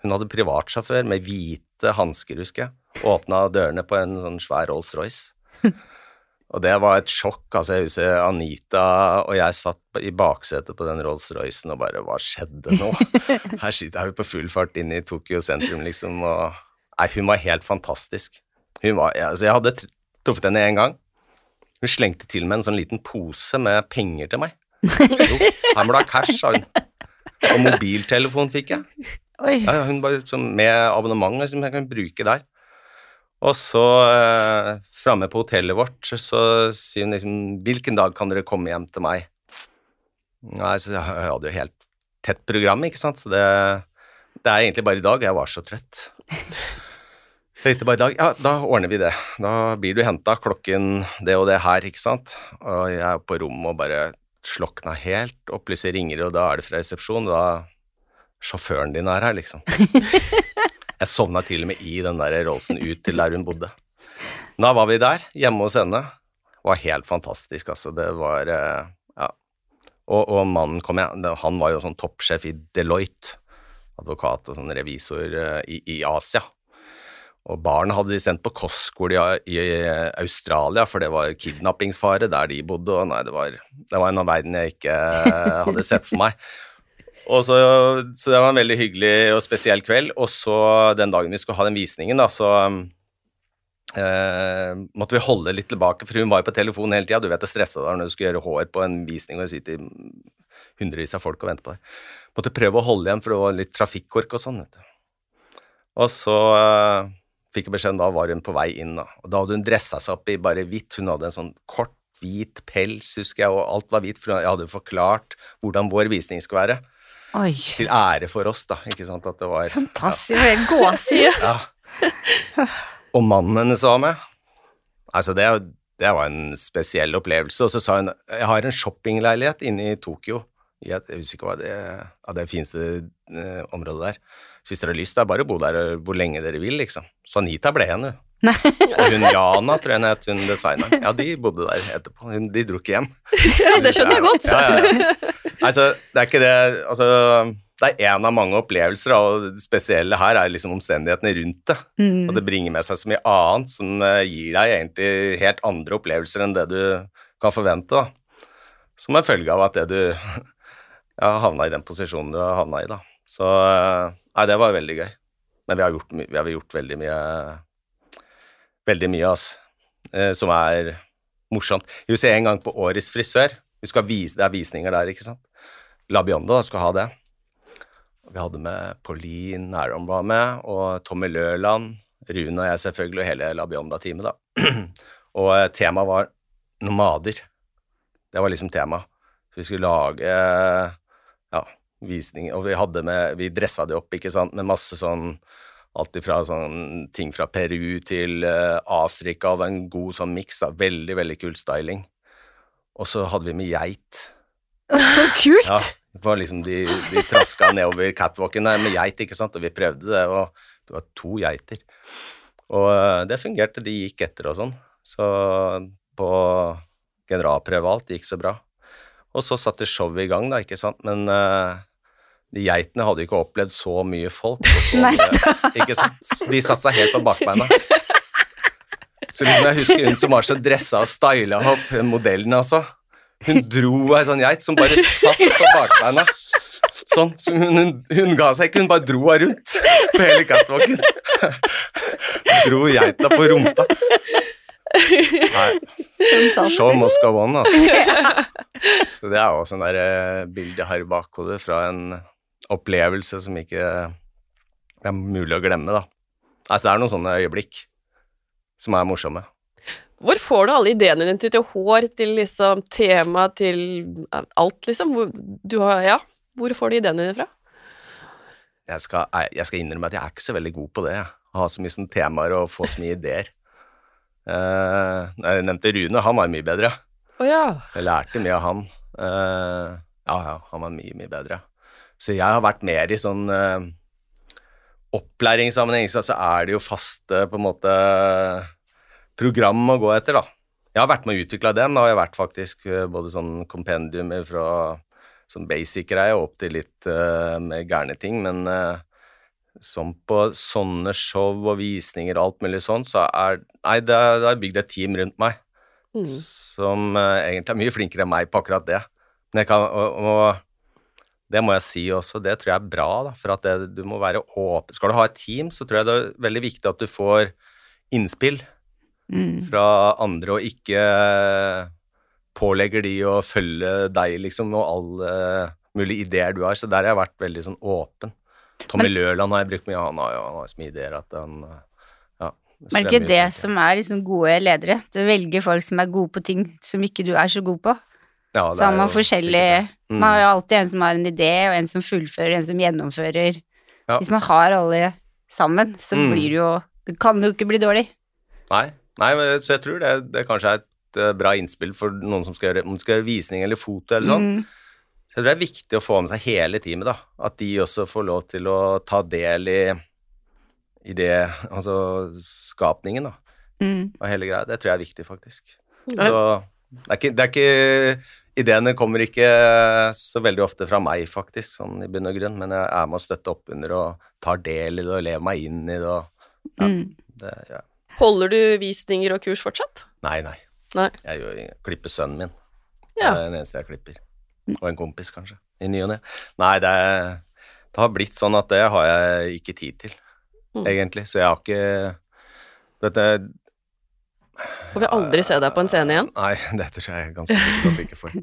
Hun hadde privatsjåfør med hvite hansker, husker jeg. Åpna dørene på en sånn svær Rolls-Royce. Og det var et sjokk. altså Jeg husker Anita og jeg satt i baksetet på den Rolls-Roycen og bare Hva skjedde nå? Her sitter vi på full fart inne i Tokyo sentrum, liksom. Og Nei, hun var helt fantastisk. Hun var, ja, altså Jeg hadde truffet henne én gang. Hun slengte til med en sånn liten pose med penger til meg. Jo, her må du ha cash, sa hun. Og mobiltelefon fikk jeg. Oi. Ja, hun bare som med abonnement liksom, jeg kan bruke der. Og så eh, framme på hotellet vårt så sier hun liksom Hvilken dag kan dere komme hjem til meg? Nei, så jeg hadde jo helt tett program, ikke sant, så det, det er egentlig bare i dag. Jeg var så trøtt. Jeg tenkte bare i dag, ja, da ordner vi det. Da blir du henta klokken det og det her, ikke sant. Og jeg er på rommet og bare slokna helt, og plutselig ringer og da er det fra resepsjon, da Sjåføren din er her, liksom. Jeg sovna til og med i den der Rollsen ut til der hun bodde. Da var vi der, hjemme hos henne. Det var helt fantastisk, altså. Det var eh, Ja. Og, og mannen kom igjen, han var jo sånn toppsjef i Deloitte, advokat og sånn revisor eh, i, i Asia. Og barn hadde de sendt på kostskole i, Australia, for det var kidnappingsfare der de bodde, og nei, det var, det var en av verden jeg ikke hadde sett for meg. Så, så, det var en veldig hyggelig og spesiell kveld. Og så den dagen vi skulle ha den visningen, da, så eh, måtte vi holde litt tilbake, for hun var jo på telefonen hele tida. Du vet det stressa deg når du skulle gjøre hår på en visning og sitte til hundrevis av folk og vente på deg. Måtte prøve å holde igjen, for det var litt trafikkork og sånn. vet du. Og så eh, fikk jeg beskjed da var hun på vei inn, da. Og da hadde hun dressa seg opp i bare hvitt. Hun hadde en sånn kort, hvit pels, husker jeg, og alt var hvitt, for jeg hadde forklart hvordan vår visning skulle være. Oi. Til ære for oss, da. Ikke sant, at det var Fantastisk. Ja. Gåsehud. ja. Og mannen hennes var med. Altså, det, det, var en spesiell opplevelse. Og så sa hun jeg har en shoppingleilighet inne i Tokyo. Jeg husker ikke hva det er det fineste eh, området der. Så hvis dere har lyst, det er bare å bo der hvor lenge dere vil, liksom. Så Anita ble igjen, hun. Og hun Jana, tror jeg hun het, hun designeren. Ja, de bodde der etterpå. Hun, De dro ikke hjem. Ja, det skjønner jeg godt. Ja, ja, ja. Altså, det er ikke det Altså, det er én av mange opplevelser, og det spesielle her er liksom omstendighetene rundt det. Mm. Og det bringer med seg så mye annet som eh, gir deg egentlig helt andre opplevelser enn det du kan forvente, da. Som en følge av at det du ja, havna i den posisjonen du har havna i, da. Så eh, Nei, det var veldig gøy. Men vi har gjort, vi har gjort veldig mye Veldig mye, ass. Eh, som er morsomt. Vi vil se en gang på Årets frisør. Vise, Det er visninger der, ikke sant. La Biondo skal ha det. Vi hadde med Pauline Nærum var med, og Tommy Løland, Rune og jeg selvfølgelig, og hele La Bionda-teamet, da. og eh, temaet var nomader. Det var liksom temaet. Vi skulle lage ja, visninger, og vi hadde med Vi dressa det opp, ikke sant, med masse sånn Alt ifra sånn ting fra Peru til uh, Afrika, og en god sånn miks. Veldig, veldig kul styling. Og så hadde vi med geit. Så kult! Ja, det var liksom De, de traska nedover catwalken der med geit, ikke sant, og vi prøvde det, og det var to geiter. Og uh, det fungerte, de gikk etter og sånn. Så på generalprøve og alt, det gikk så bra. Og så satte showet i gang, da, ikke sant, men uh, de geitene hadde ikke opplevd så mye folk. Så mye, ikke sant? De satte seg helt på bakbeina. Så liksom jeg husker hun som var så dressa og styla opp, modellen altså. Hun dro ei sånn geit som bare satt på bakbeina. Sånn. Så hun, hun, hun, ga seg ikke, hun bare dro henne rundt på hele catwalken. dro geita på rumpa. Nei. Show must go on, altså. Så det er også sånn der uh, bilde jeg har i bakhodet fra en opplevelse som ikke det er mulig å glemme, da. Altså, det er noen sånne øyeblikk som er morsomme. Hvor får du alle ideene dine til, til hår, til liksom tema, til alt, liksom? Hvor, du har, ja, hvor får du ideene dine fra? Jeg skal, jeg skal, innrømme at jeg er ikke så veldig god på det, å ha så mye sånn temaer og få så mye ideer. Uh, jeg nevnte Rune, han var mye bedre. Oh, ja. Jeg lærte mye av han. Uh, ja, ja, han var mye, mye bedre. Så jeg har vært mer i sånn uh, opplæringssammenheng, så er det jo faste på en måte program å gå etter, da. Jeg har vært med å utvikle den, da har jeg vært faktisk både sånn kompendiumer fra sånn basic-greie opp til litt uh, mer gærne ting, men uh, som på sånne show og visninger og alt mulig sånn, så er Nei, det er bygd et team rundt meg mm. som egentlig er mye flinkere enn meg på akkurat det. Kan, og, og det må jeg si også, det tror jeg er bra, da, for at det, du må være åpen. Skal du ha et team, så tror jeg det er veldig viktig at du får innspill mm. fra andre, og ikke pålegger de å følge deg, liksom, og alle mulige ideer du har. Så der har jeg vært veldig sånn åpen. Tommy Men, Løland har jeg brukt mye, han har jo så mye ideer at han ja, Men er det ikke det som er liksom gode ledere? Du velger folk som er gode på ting som ikke du er så god på? Ja, det Så har man forskjellige forskjellig. Mm. Man har jo alltid en som har en idé, og en som fullfører, en som gjennomfører. Ja. Hvis man har alle sammen, så Mm. blir det jo Det kan jo ikke bli dårlig. Nei, nei men, så jeg tror det, det kanskje er et eh, bra innspill for noen som skal gjøre, om skal gjøre visning eller foto eller sånn. Mm. Så jeg tror det er viktig å få med seg hele teamet, da. At de også får lov til å ta del i, i det, altså skapningen, da. Mm. Av hele greia. Det tror jeg er viktig, faktisk. Ja. Så det er ikke, det er ikke Ideene kommer ikke så veldig ofte fra meg, faktisk, sånn i bunn og grunn, men jeg er med å støtte opp under og tar del i det og lever meg inn i det og Ja. Mm. det ja. Holder du visninger og kurs fortsatt? Nei, nei. Nei. Jeg klipper sønnen min. Ja. Det er den eneste jeg klipper. Og en kompis, kanskje. I ny og ne. Nei, det, er, det har blitt sånn at det har jeg ikke tid til, Mm. egentlig. Så jeg har ikke Dette Får vi aldri se deg på en scene igjen? Nei, det tror jeg ganske sikkert at vi ikke får.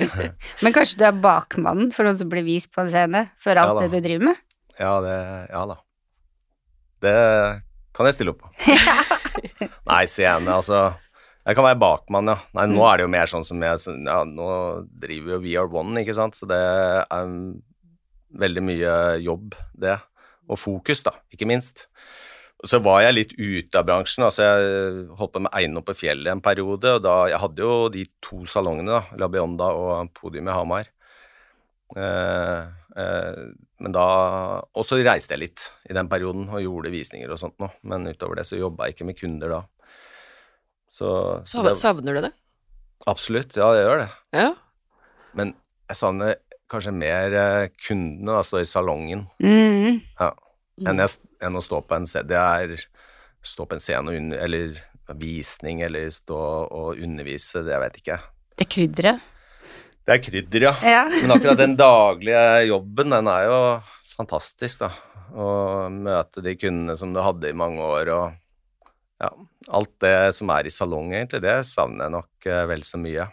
Men kanskje du er bakmannen for noen som blir vist på en scene, for alt Ja det du driver med? Ja, det Ja da. Det kan jeg stille opp på. Nei, scene, altså Jeg kan være bakmann, ja. Nei, nå er det jo mer sånn som jeg Ja, nå driver jo We Are One, ikke sant, så det er mm, veldig mye jobb, det. Og fokus, da, ikke minst. Så var jeg litt ute av bransjen. altså Jeg holdt på med eiendom på fjellet en periode. og da, Jeg hadde jo de to salongene, da, La Bionda og Podium i Hamar. Eh, eh, men da Og så reiste jeg litt i den perioden og gjorde visninger og sånt noe. Men utover det så jobba jeg ikke med kunder da. Så, så det, Savner du det? absolutt, ja, jeg gjør det. Ja. Men jeg savner kanskje mer eh, kundene, da, stå i salongen, Mm. enn, jeg, enn å stå på en scene. Det er stå på en scene og eller visning, eller stå og undervise, det jeg vet ikke. Det krydderet. Det er krydder, ja. Ja. Men akkurat den daglige jobben, den er jo fantastisk, da. Å møte de kundene som du hadde i mange år, og ja, alt det som er i salong, egentlig, det savner jeg nok uh, vel så mye.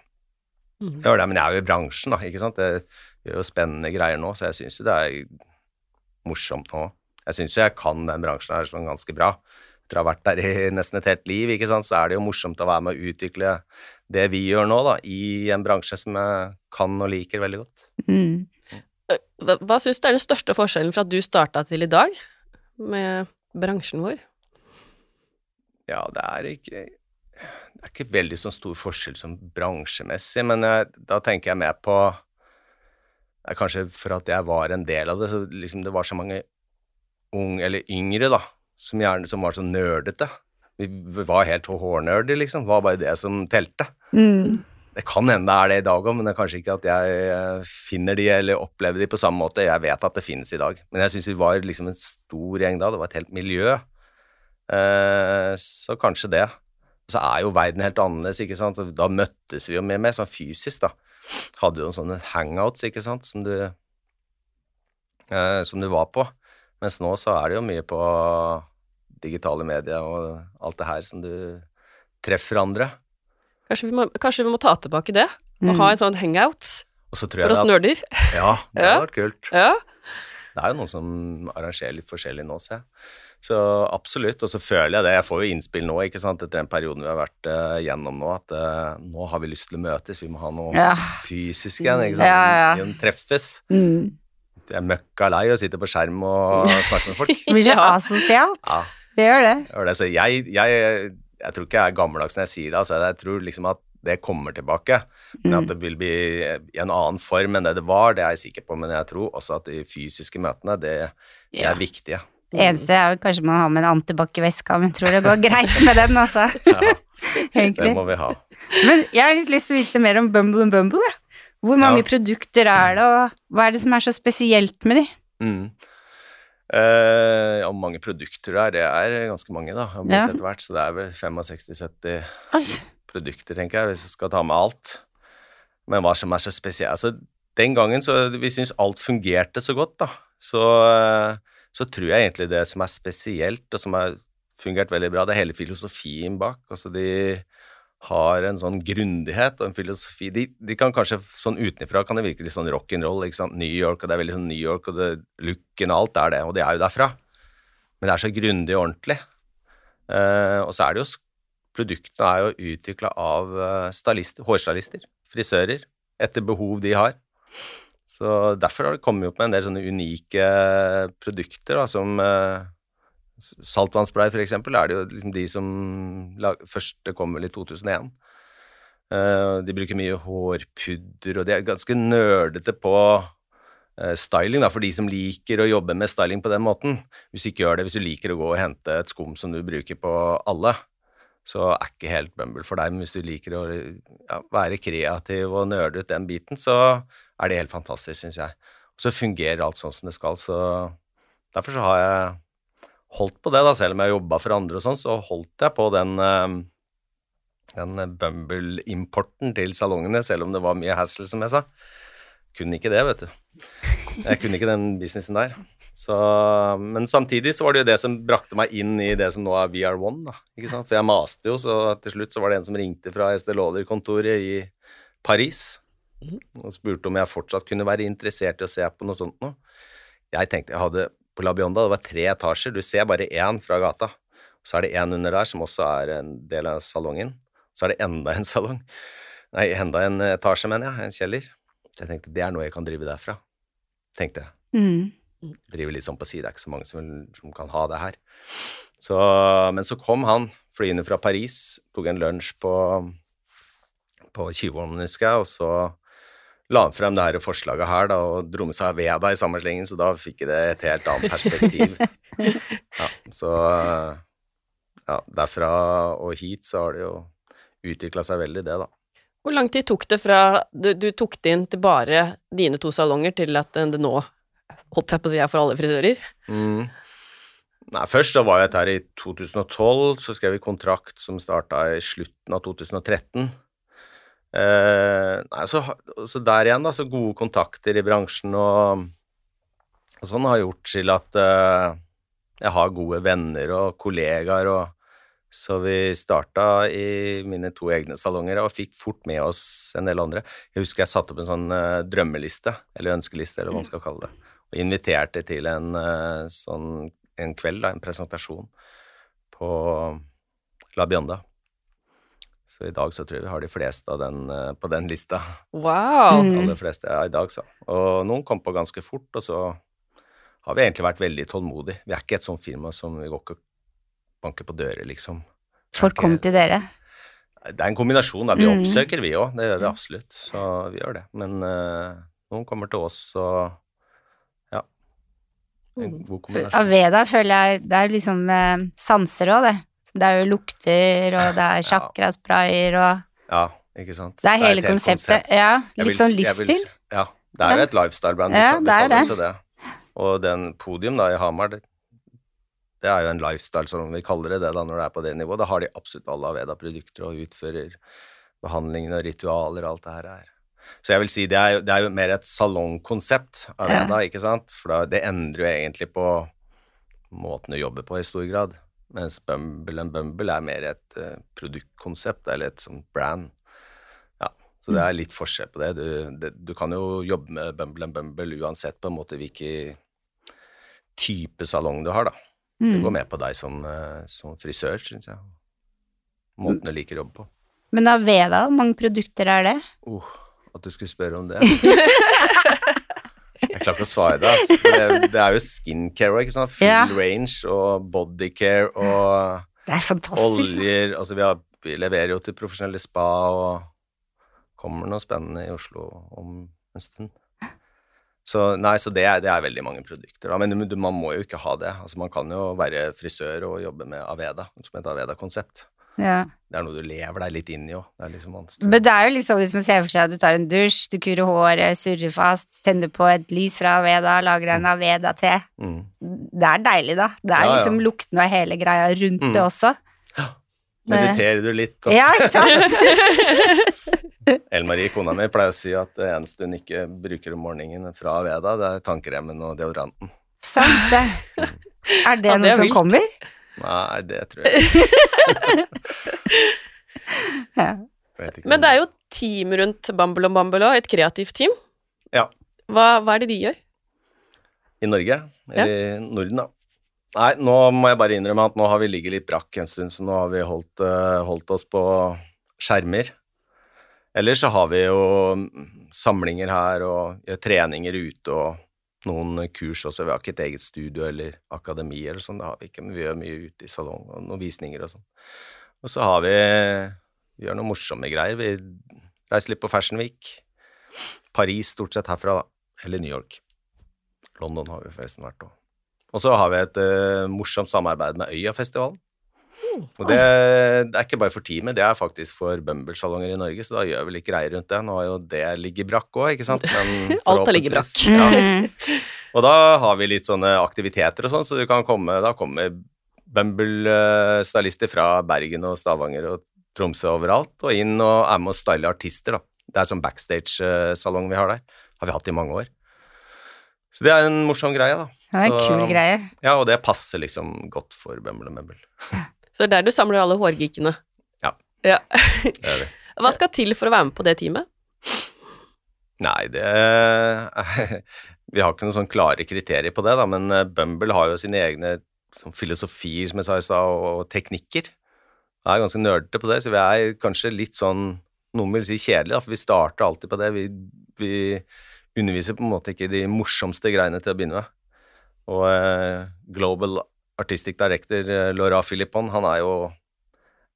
Mm. Jeg det, men jeg er jo i bransjen, da, ikke sant. Jeg gjør jo spennende greier nå, så jeg syns jo det er morsomt nå. Jeg syns jo jeg kan den bransjen her sånn ganske bra. Etter å ha vært der i nesten et helt liv, ikke sant, så er det jo morsomt å være med å utvikle det vi gjør nå, da, i en bransje som jeg kan og liker veldig godt. Mm. Hva, hva syns du er den største forskjellen fra at du starta til i dag, med bransjen vår? Ja, det er ikke Det er ikke veldig sånn stor forskjell sånn bransjemessig, men jeg, da tenker jeg mer på er Kanskje for at jeg var en del av det, så liksom det var så mange unge, eller yngre, da, som gjerne som var så nerdete. Vi vi var helt hårnerder, liksom. Det var bare det som telte. Mm. Det kan hende det er det i dag òg, men det er kanskje ikke at jeg eh, finner de eller opplever de på samme måte. Jeg vet at det finnes i dag, men jeg syns vi var liksom en stor gjeng da. Det var et helt miljø. Eh, så kanskje det. Og så er jo verden helt annerledes, ikke sant. Da møttes vi jo mye mer sånn fysisk, da. Hadde jo sånne hangouts, ikke sant, som du eh, Som du var på. Mens nå så er det jo mye på digitale medier og alt det her som du treffer andre. Kanskje vi må, kanskje vi må ta tilbake det, og Mm. ha en sånn hangout Og så tror for oss at, nerder? Ja, det Ja. hadde vært kult. Ja. Det er jo noen som arrangerer litt forskjellig nå, ser jeg. Så absolutt. Og så føler jeg det. Jeg får jo innspill nå, ikke sant, etter den perioden vi har vært uh, gjennom nå, at uh, nå har vi lyst til å møtes. Vi må ha noe Ja. fysisk igjen, ikke sant. Ja, ja. Treffes. Mm. Jeg er møkka lei å sitte på skjerm og snakke med folk. Blir så asosialt. Ja, Det gjør det. gjør det. Så jeg, jeg, jeg tror ikke jeg er gammeldags når jeg sier det. Altså, jeg tror liksom at det kommer tilbake. Men Mm. at det vil bli i en annen form enn det det var, det er jeg sikker på. Men jeg tror også at de fysiske møtene, det, det Ja. er viktige. Eneste er kanskje man har med en antibac i veska, men jeg tror det går greit med den, altså. Ja, det må vi ha. Men jeg har litt lyst til å vite mer om Bumble and Bumble, jeg. Hvor mange Ja. produkter er det, og hva er det som er så spesielt med de? Mm. Eh, ja, hvor mange produkter det er, det er ganske mange, da. Ja. Etter hvert, så det er vel 65-70 produkter, tenker jeg, hvis du skal ta med alt. Men hva som er så spesielt altså, Den gangen så vi syns alt fungerte så godt, da. Så, eh, så tror jeg egentlig det som er spesielt, og som har fungert veldig bra, det er hele filosofien bak. Altså de har en sånn grundighet og en filosofi De, de kan kanskje sånn utenfra kan det virke litt sånn rock'n'roll, ikke sant. New York, og det er veldig sånn New York, og det, looken og alt er det, og det er jo derfra. Men det er så grundig og ordentlig. Eh, og så er det jo Produktene er jo utvikla av eh, stylister, hårstylister, frisører. etter behov de har. Så derfor har det kommet opp med en del sånne unike produkter, da, som eh, saltvannsspray, for eksempel, er det jo liksom de som lag, først kom vel i 2001. Uh, de bruker mye hårpudder, og de er ganske nerdete på uh, styling, da, for de som liker å jobbe med styling på den måten. Hvis du ikke gjør det, hvis du liker å gå og hente et skum som du bruker på alle, så er ikke helt Bumble for deg. Men hvis du liker å ja, være kreativ og nerde ut den biten, så er det helt fantastisk, syns jeg. Og så fungerer alt sånn som det skal, så derfor så har jeg holdt på det, da, selv om jeg jobba for andre og sånn, så holdt jeg på den, eh, den Bumble-importen til salongene, selv om det var mye hassle, som jeg sa. Kunne ikke det, vet du. Jeg kunne ikke den businessen der. Så, men samtidig så var det jo det som brakte meg inn i det som nå er VR1, da. Ikke sant? For jeg maste jo, så til slutt så var det en som ringte fra Estée Lauder-kontoret i Paris og spurte om jeg fortsatt kunne være interessert i å se på noe sånt noe. Jeg tenkte jeg hadde på La Bionda, det var tre etasjer, du ser bare én fra gata. Så er det én under der som også er en del av salongen. Så er det enda en salong. Nei, enda en etasje, mener jeg. En kjeller. Så jeg tenkte det er noe jeg kan drive derfra. Tenkte jeg. Mm. Driver litt sånn på side, det er ikke så mange som, som kan ha det her. Så, men så kom han flyende fra Paris, tok en lunsj på, på Tjuvholmen, husker jeg, og så la frem det her forslaget her da, og dro med seg Veda i samme slengen, så da fikk det et helt annet perspektiv. ja, så ja, derfra og hit så har det jo utvikla seg veldig, det, da. Hvor lang tid tok det fra du, du tok det inn til bare dine to salonger, til at det nå holdt jeg på å si er for alle frisører? Mm. Nei, først så var jeg her i 2012, så skrev vi kontrakt som starta i slutten av 2013. Eh, nei, så, så, der igjen, da, så gode kontakter i bransjen og, og sånn har gjort til at eh, jeg har gode venner og kollegaer og så vi starta i mine to egne salonger og fikk fort med oss en del andre. Jeg husker jeg satte opp en sånn uh, drømmeliste, eller ønskeliste, eller hva man skal kalle det, og inviterte til en uh, sånn en kveld, da, en presentasjon, på La Bionda. Så i dag så tror jeg vi har de fleste av den uh, på den lista. Wow! Mm. Aller fleste ja, i dag, så. Og noen kom på ganske fort, og så har vi egentlig vært veldig tålmodige. Vi er ikke et sånt firma som vi går ikke og banker på dører, liksom. Folk kommer til dere. Det er en kombinasjon. Da. Vi Mm. oppsøker, vi òg. Det gjør vi absolutt. Så vi gjør det. Men uh, noen kommer til oss, og ja. En god For kombinasjon. Aveda føler jeg Det er liksom uh, sanser òg, det. Det er jo lukter, og det er chakrasprayer, og Ja, ikke sant. Det er hele et helt konseptet. konsept. Ja, litt vil- sånn vil- livsstil. Ja. Det er jo et lifestyle-band. Ja, vi det er det. det. Og den podium da i Hamar, det, det er jo en lifestyle, som vi kaller det det da når det er på det nivået. Da har de absolutt alle Aveda-produkter og utfører behandlingene og ritualer og alt det her. er. Så jeg vil si det er jo, det er jo mer et salongkonsept Aveda, Ja. Ikke sant? For da, det endrer jo egentlig på måten du jobber på i stor grad. Mens Bumble and Bumble er mer et eh, produktkonsept, eller et sånt brand. Ja, så det er litt forskjell på det. Du, det. du kan jo jobbe med Bumble and Bumble uansett på en måte hvilken type salong du har, da. Det Mm. går med på deg som, eh, som frisør, syns jeg. Måten du liker å jobbe på. Men Aveda, hvor mange produkter er det? Oh, at du skulle spørre om det. Jeg klarer ikke å svare deg. Altså. Det, det er jo skincare, ikke sant. Full Ja. range og bodycare og Det er fantastisk. oljer. Altså, vi, har, vi leverer jo til profesjonelle spa og kommer noe spennende i Oslo om en stund. Så nei, så det er, det er veldig mange produkter. Da. Men du, du, man må jo ikke ha det. Altså, man kan jo være frisør og jobbe med Aveda, som et Aveda-konsept. Ja. Det er noe du lever deg litt inn i òg. Det er liksom vanskelig. Men det er jo liksom hvis man ser for seg at du tar en dusj, du kurer håret, surrer fast, tenner på et lys fra Aveda, lager en Aveda-te. Mm. Det er deilig, da. Det er Ja, ja. liksom lukten og hele greia rundt Mm. det også. Mediterer du litt? da? Ja, ikke sant? Ellen-Marie, kona mi, pleier å si at det eneste hun ikke bruker om morgenen fra Aveda, det er tannkremen og deodoranten. Sant det. Er det Ja, det noe er som vilt. kommer? Nei, det tror jeg ikke. Ja. Ikke Men det er jo team rundt Bambel og Bambel òg, et kreativt team. Ja. Hva, hva er det de gjør? I Norge? Eller i Norden, da? Nei, nå må jeg bare innrømme at nå har vi ligget litt brakk en stund, så nå har vi holdt, eh, holdt oss på skjermer. ellers så har vi jo samlinger her og gjør treninger ute og noen kurs også. Vi har ikke et eget studio eller akademi eller sånn, det har vi ikke, men vi gjør mye ute i salong og noen visninger og sånn. Og så har vi Vi gjør noen morsomme greier. Vi reiser litt på Fashion Week. Paris stort sett herfra, da. Eller New York. London har vi forresten vært òg. Og så har vi et uh, morsomt samarbeid med Øyafestivalen. Og det, det, er ikke bare for teamet, det er faktisk for Bumble-salonger i Norge, så da gjør vi litt greier rundt det. Nå har jo det ligget brakk òg, ikke sant? Men Alt har ligget brakk. Ja. Og da har vi litt sånne aktiviteter og sånn, så du kan komme Da kommer Bumble-stylister fra Bergen og Stavanger og Tromsø overalt, og inn og er med å style artister, da. Det er sånn backstage-salong vi har der. Har vi hatt i mange år. Så det er en morsom greie, da. Det er en Så- kul greie. Ja, og det passer liksom godt for Bumble og Mumble. Så det er der du samler alle hårgeekene. Ja. ja. Hva skal til for å være med på det teamet? Nei, det Vi har ikke noen sånn klare kriterier på det, da, men eh, Bumble har jo sine egne sånn filosofier, som jeg sa i stad, og, teknikker. Jeg er ganske nerdete på det, så vi er kanskje litt sånn Noen vil si kjedelig, da, for vi starter alltid på det. Vi, vi underviser på en måte ikke de morsomste greiene til å begynne med. Og eh, Global Artistic Director eh, Laura Philippon, han er jo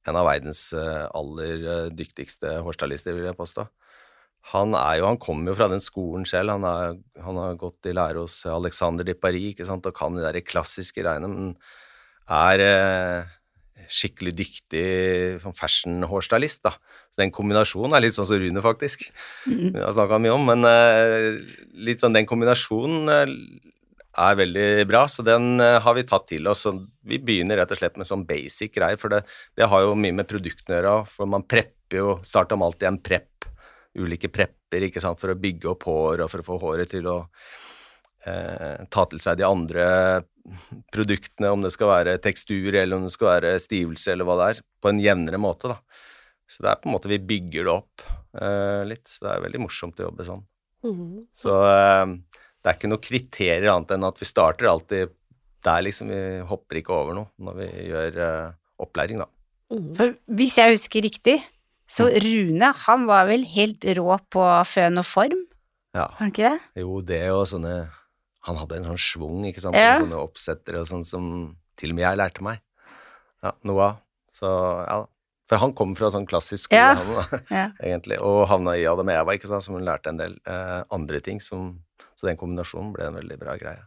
en av verdens eh, aller eh, dyktigste hårstylister, vil jeg påstå. Han er jo, han kommer jo fra den skolen selv, han, er, han har gått i lære hos Alexander de Paris ikke sant, og kan de der klassiske greiene, men er eh, skikkelig dyktig sånn fashion-hårstylist, da. Så den kombinasjonen er litt sånn som Rune, faktisk. Mm. Vi har snakka mye om, men eh, litt sånn den kombinasjonen eh, er veldig bra, så den eh, har vi tatt til oss. Vi begynner rett og slett med sånn basic greier, for det, det har jo mye med produktene å gjøre, for man prepper jo Starter med alltid en prepp, ulike prepper, ikke sant, for å bygge opp hår og for å få håret til å eh, ta til seg de andre produktene, om det skal være tekstur eller om det skal være stivelse eller hva det er, på en jevnere måte, da. Så det er på en måte vi bygger det opp eh, litt, så det er veldig morsomt å jobbe sånn. Mhm. Så eh, det er ikke noe kriterier annet enn at vi starter alltid der, liksom. Vi hopper ikke over noe når vi gjør uh, opplæring, da. Mhm. For hvis jeg husker riktig, så Mm. Rune, han var vel helt rå på føn og form, Ja. var han ikke det? Jo, det og sånne Han hadde en sånn schwung, ikke sant, Ja. sånne oppsettere og sånn som til og med jeg lærte meg. Ja, noe av. Så ja da. For han kom fra sånn klassisk skole, Ja. han da, Ja. egentlig, og havna i Adam og Eva, ikke sant, som hun lærte en del eh, andre ting, som Så den kombinasjonen ble en veldig bra greie.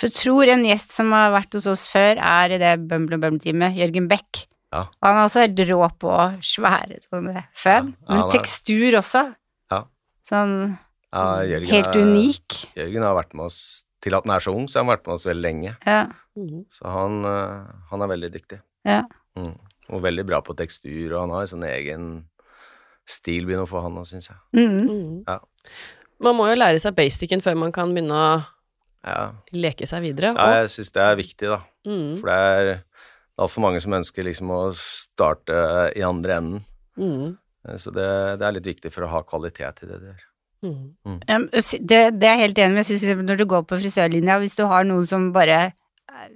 For jeg tror en gjest som har vært hos oss før, er i det Bumble og Bumble-teamet, Jørgen Beck. Ja. Han er også helt rå på svære sånne føn, Ja, ja, men tekstur også. Ja. Sånn Ja, Jørgen helt er- unik. Jørgen har vært med oss til at han er så ung, så har han vært med oss veldig lenge. Ja. Mhm. Så han, eh, han er veldig dyktig. Ja. Mm. Og veldig bra på tekstur, og han har en sånn egen stil begynner å få han nå, syns jeg. Mm. Mhm. Ja. Man må jo lære seg basicen før man kan begynne å Ja, leke seg videre. ja jeg syns det er viktig, da. Mm. For det er altfor mange som ønsker liksom å starte i andre enden. Mhm. Eh, Så det, det er litt viktig for å ha kvalitet i det du gjør. Mm. Um, Det, det er jeg helt enig med. Jeg synes når du går på frisørlinja, hvis du har noen som bare eh,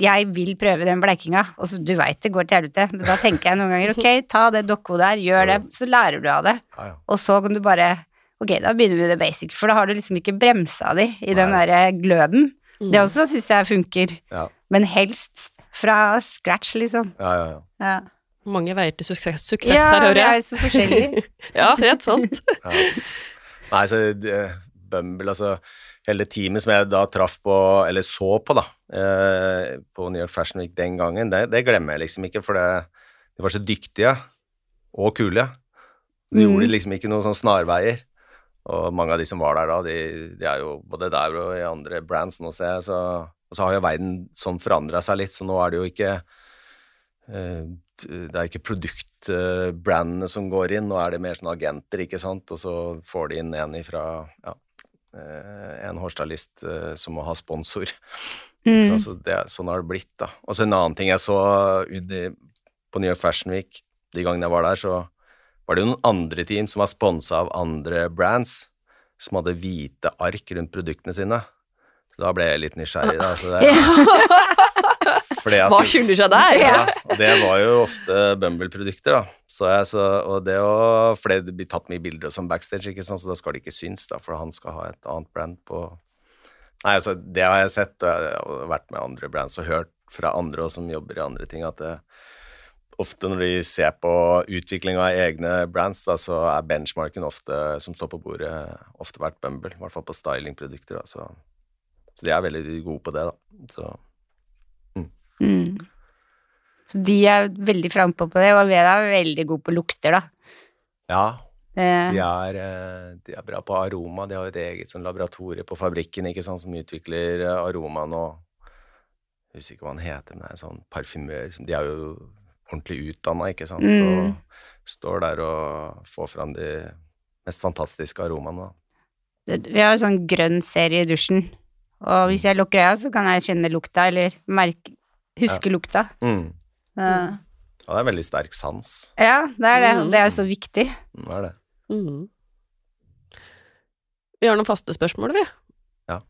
Jeg vil prøve den bleikinga, og så du veit det går til helvete, men da tenker jeg noen ganger ok, ta det dokkehodet der, gjør det, så lærer du av det, Ja, ja. og så kan du bare ok, da begynner vi med det basic, for da har du liksom ikke bremsa de i den Nei. derre gløden. Mm. Det også syns jeg funker, Ja, men helst fra scratch, liksom. ja, ja. ja. Ja, Mange veier til suksess, suksess ja her, vi hører er så forskjellige. ja, helt sant. Ja. Nei, så Bumble, altså hele teamet som jeg da traff på, eller så på, da, eh, på New York Fashion Week den gangen, det, det glemmer jeg liksom ikke, for det, de var så dyktige og kule. De Mm. gjorde liksom ikke noen sånne snarveier. Og mange av de som var der da, de, de er jo både der og i andre brands nå, ser jeg, så, og så har jo verden sånn forandra seg litt, så nå er det jo ikke eh, det er ikke produktbrandene som går inn, nå er det mer sånn agenter, ikke sant, og så får de inn en ifra ja, eh, en hårstylist eh, som må ha sponsor. Mm. Så, altså, det, sånn har det blitt, da. Og så en annen ting jeg så på New York Fashion Week, de gangene jeg var der, så var det jo noen andre team som var sponsa av andre brands, som hadde hvite ark rundt produktene sine. Så da ble jeg litt nysgjerrig, da. Så det, at Hva skylder seg der? Ja, det var jo ofte Bumble-produkter, da. Så jeg, så, og det å, for det blir tatt mye bilder og sånn backstage, ikke sant? så da skal det ikke synes, da, for han skal ha et annet brand på Nei, altså, det har jeg sett, og jeg har vært med andre brands og hørt fra andre og som jobber i andre ting, at det, ofte når de ser på utvikling av egne brands, da, så er benchmarken ofte, som står på bordet, ofte vært Bumble, i hvert fall på stylingprodukter, da, så, så de er veldig gode på det, da. Så Mm. Så de er veldig frampå på det, og Aveda er veldig god på lukter, da. ja, Det, De er, eh, de er bra på aroma. De har jo et eget sånn laboratorie på fabrikken ikke sant, som utvikler eh, aromaen og Jeg husker ikke hva han heter, men det er sånn parfymør. De er jo ordentlig utdanna, ikke sant, Mm. og står der og får fram de mest fantastiske aromaene. da. vi har jo sånn grønn serie i dusjen, og hvis jeg lukker øya, så kan jeg kjenne lukta, eller merke, huske lukta. Mm. Så, Ja, det er veldig sterk sans. ja, det er det, og Mm. det er så viktig. Det er det. Mm. Vi har noen faste spørsmål, vi. Ja.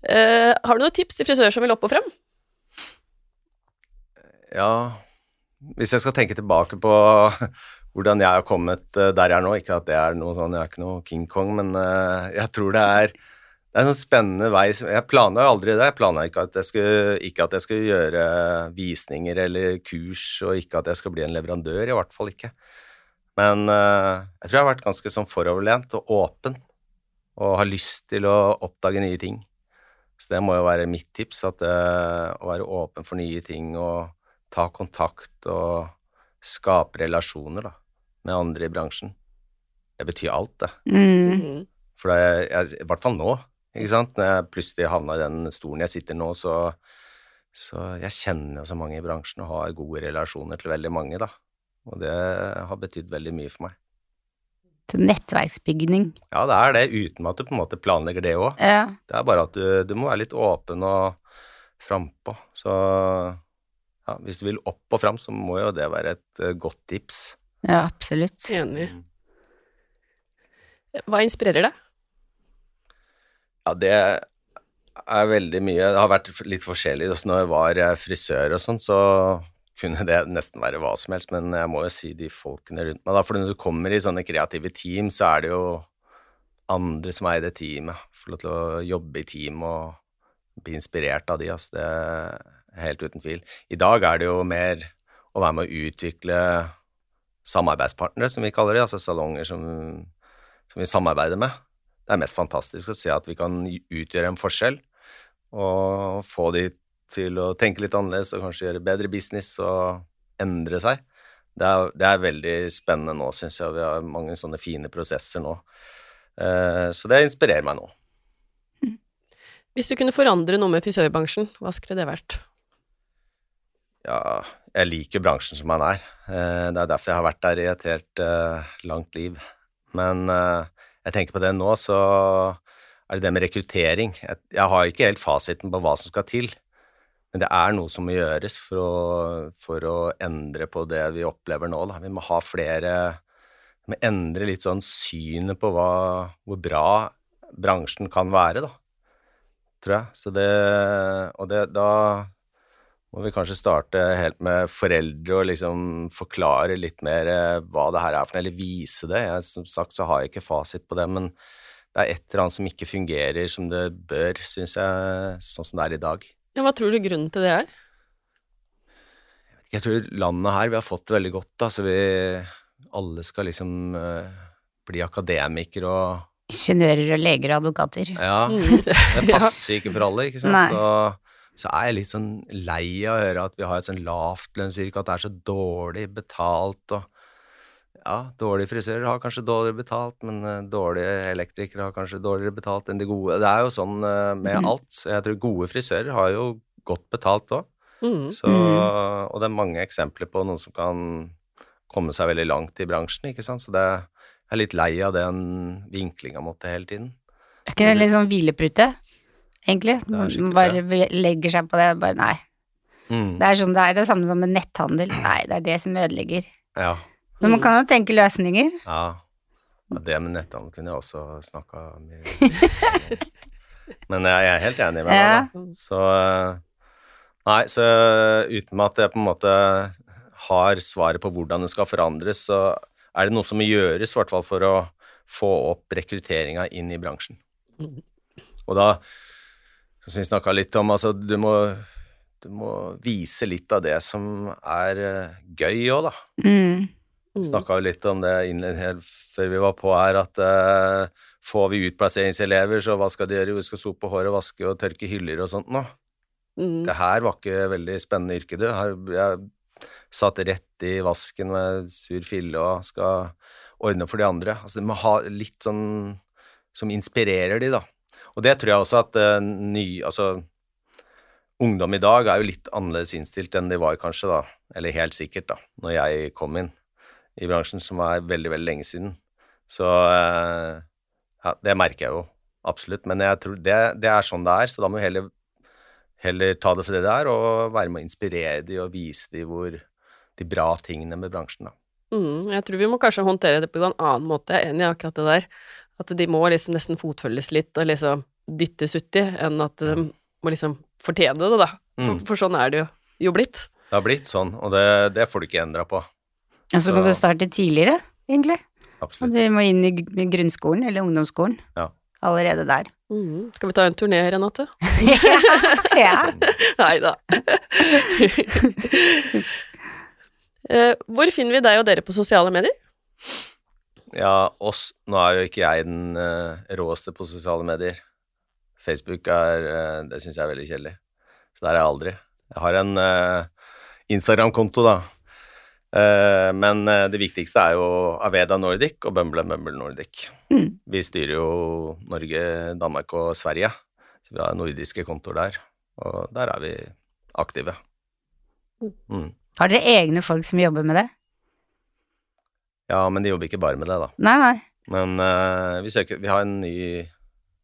Uh, har du noen tips til frisører som vil opp og frem? Ja, hvis jeg skal tenke tilbake på hvordan jeg har kommet eh, der jeg er nå, ikke at det er noe sånn, jeg er ikke noe King Kong, men eh, jeg tror det er det er en sånn spennende vei Jeg planla jo aldri det. Jeg planla ikke, skulle- ikke at jeg skulle gjøre visninger eller kurs, og ikke at jeg skal bli en leverandør, i hvert fall ikke. Men eh, jeg tror jeg har vært ganske sånn foroverlent og åpen, og har lyst til å oppdage nye ting. Så det må jo være mitt tips, at å være åpen for nye ting og ta kontakt og skape relasjoner da, med andre i bransjen. Det betyr alt, det. Mm. Mhm. For det er, jeg, I hvert fall nå. ikke sant? Når jeg plutselig havna i den stolen jeg sitter nå, så, så jeg kjenner jo så mange i bransjen og har gode relasjoner til veldig mange, da. Og det har betydd veldig mye for meg. Til nettverksbygning. Ja, det er det, uten at du på en måte planlegger det òg. Ja. Det er bare at du, du må være litt åpen og frampå. Så ja, hvis du vil opp og fram, så må jo det være et eh, godt tips. ja, absolutt. Enig. Hva inspirerer deg? Ja, det er veldig mye. Det har vært litt forskjellig. Også når jeg var eh, frisør og sånn, så kunne det nesten være hva som helst, men jeg må jo si de folkene rundt meg, da. For når du kommer i sånne kreative team, så er det jo andre som er i det teamet. Få lov til å jobbe i team og bli inspirert av de, altså. Det helt uten tvil. I dag er det jo mer å være med å utvikle samarbeidspartnere, som vi kaller det, altså salonger som, som vi samarbeider med det er mest fantastisk å se at vi kan utgjøre en forskjell og få de til å tenke litt annerledes og kanskje gjøre bedre business og endre seg. Det er, det er veldig spennende nå, syns jeg. Vi har mange sånne fine prosesser nå. Eh, så det inspirerer meg nå. Hvis du kunne forandre noe med frisørbransjen, hva skulle det vært? Ja, jeg liker bransjen som den er. Eh, det er derfor jeg har vært der i et helt uh, langt liv. Men uh, jeg tenker på det nå, så er det det med rekruttering. Jeg, jeg har ikke helt fasiten på hva som skal til, men det er noe som må gjøres for å, for å endre på det vi opplever nå. Da. Vi må ha flere Vi må endre litt sånn synet på hva, hvor bra bransjen kan være, da. Tror jeg. Så det Og det, da må vi kanskje starte helt med foreldre og liksom forklare litt mer eh, hva det her er for noe, eller vise det. Jeg, som sagt så har jeg ikke fasit på det, men det er et eller annet som ikke fungerer som det bør, syns jeg, sånn som det er i dag. Ja, hva tror du grunnen til det er? Jeg tror landet her, vi har fått det veldig godt, da, så vi alle skal liksom eh, bli akademikere og Ingeniører og leger og advokater. Ja, Mm. det passer ikke for alle, ikke sant? Nei. Og så er jeg litt sånn lei av å høre at vi har et sånn lavtlønnsyrke, at det er så dårlig betalt og Ja, dårlige frisører har kanskje dårligere betalt, men eh, dårlige elektrikere har kanskje dårligere betalt enn de gode. Det er jo sånn eh, med Mhm. alt. Så jeg tror gode frisører har jo godt betalt òg. Mm. Så, og det er mange eksempler på noen som kan komme seg veldig langt i bransjen, ikke sant. Så det, jeg er litt lei av den vinklinga mot det hele tiden. Er ikke det litt sånn hvilepute, egentlig? Man bare legger seg på det, bare nei. Mm. Det er sånn det er det samme som med netthandel. Nei, det er det som ødelegger. Ja. Men man kan jo tenke løsninger. Ja. ja det med netthandel kunne jeg også snakka mye Men jeg er helt enig med deg, Ja. da. Så, eh, Nei, så uten at jeg på en måte har svaret på hvordan det skal forandres, så er det noe som må gjøres, i hvert fall for å få opp rekrutteringa inn i bransjen. Og da, som vi snakka litt om, altså du må, du må vise litt av det som er eh, gøy òg, da. Mm. Mm. Snakka jo litt om det innen, før vi var på her, at uh, får vi utplasseringselever, så hva skal de gjøre? Vi skal sope håret, vaske og tørke hyller og sånt nå. Mm. Det her var ikke veldig spennende yrke, du. Her, jeg satt rett i vasken med sur fille og skal ordne for de andre. Altså, det må ha litt sånn som inspirerer de, da. Og det tror jeg også at uh, ny Altså, ungdom i dag er jo litt annerledes innstilt enn de var kanskje, da. Eller helt sikkert, da, når jeg kom inn i bransjen, som er veldig, veldig lenge siden. Så uh, ja, det merker jeg jo absolutt. Men jeg tror det, det er sånn det er, så da må vi heller, heller ta det for det det er, og være med å inspirere de og vise de hvor de bra tingene med bransjen, da. Mm, jeg tror vi må kanskje håndtere det på en annen måte. Jeg er i akkurat det der. At de må liksom nesten fotfølges litt og liksom dyttes uti, enn at de må liksom fortjene det, da. For, Mm. for sånn er det jo, jo blitt. Det har blitt sånn, og det, det får du ikke endra på. Og så må du starte tidligere, egentlig. Og Absolutt. du må inn i grunnskolen eller ungdomsskolen. Ja. Allerede der. Mm. Skal vi ta en turné, Renate? ja. Nei da. Eh, Hvor finner vi deg og dere på sosiale medier? Ja, oss Nå er jo ikke jeg den uh, råeste på sosiale medier. Facebook er uh, Det syns jeg er veldig kjedelig. Så der er jeg aldri. Jeg har en uh, Instagram-konto, da. Men det viktigste er jo Aveda Nordic og Bumble Mumble Nordic. Mm. Vi styrer jo Norge, Danmark og Sverige, så vi har nordiske kontoer der. Og der er vi aktive. Mm. Har dere egne folk som jobber med det? Ja, men de jobber ikke bare med det, da. Nei, nei. Men uh, vi, søker, vi har en ny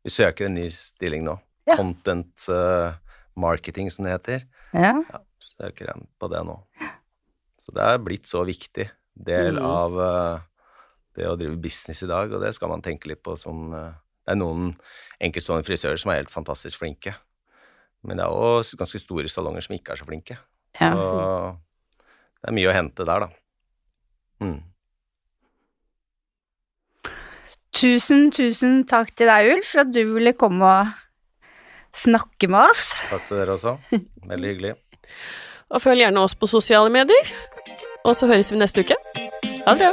Vi søker en ny stilling nå. Ja. Content uh, marketing, som det heter. Ja. Ja, søker en på det nå. Så det er blitt så viktig del mm. av uh, det å drive business i dag, og det skal man tenke litt på som Det er noen enkeltstående frisører som er helt fantastisk flinke, men det er også ganske store salonger som ikke er så flinke. Ja. Så det er mye å hente der, da. Mm. Tusen, tusen takk til deg, Ulf, for at du ville komme og snakke med oss. Takk til dere også. Veldig hyggelig. Og følg gjerne oss på sosiale medier. Og så høres vi neste uke. Ha det bra.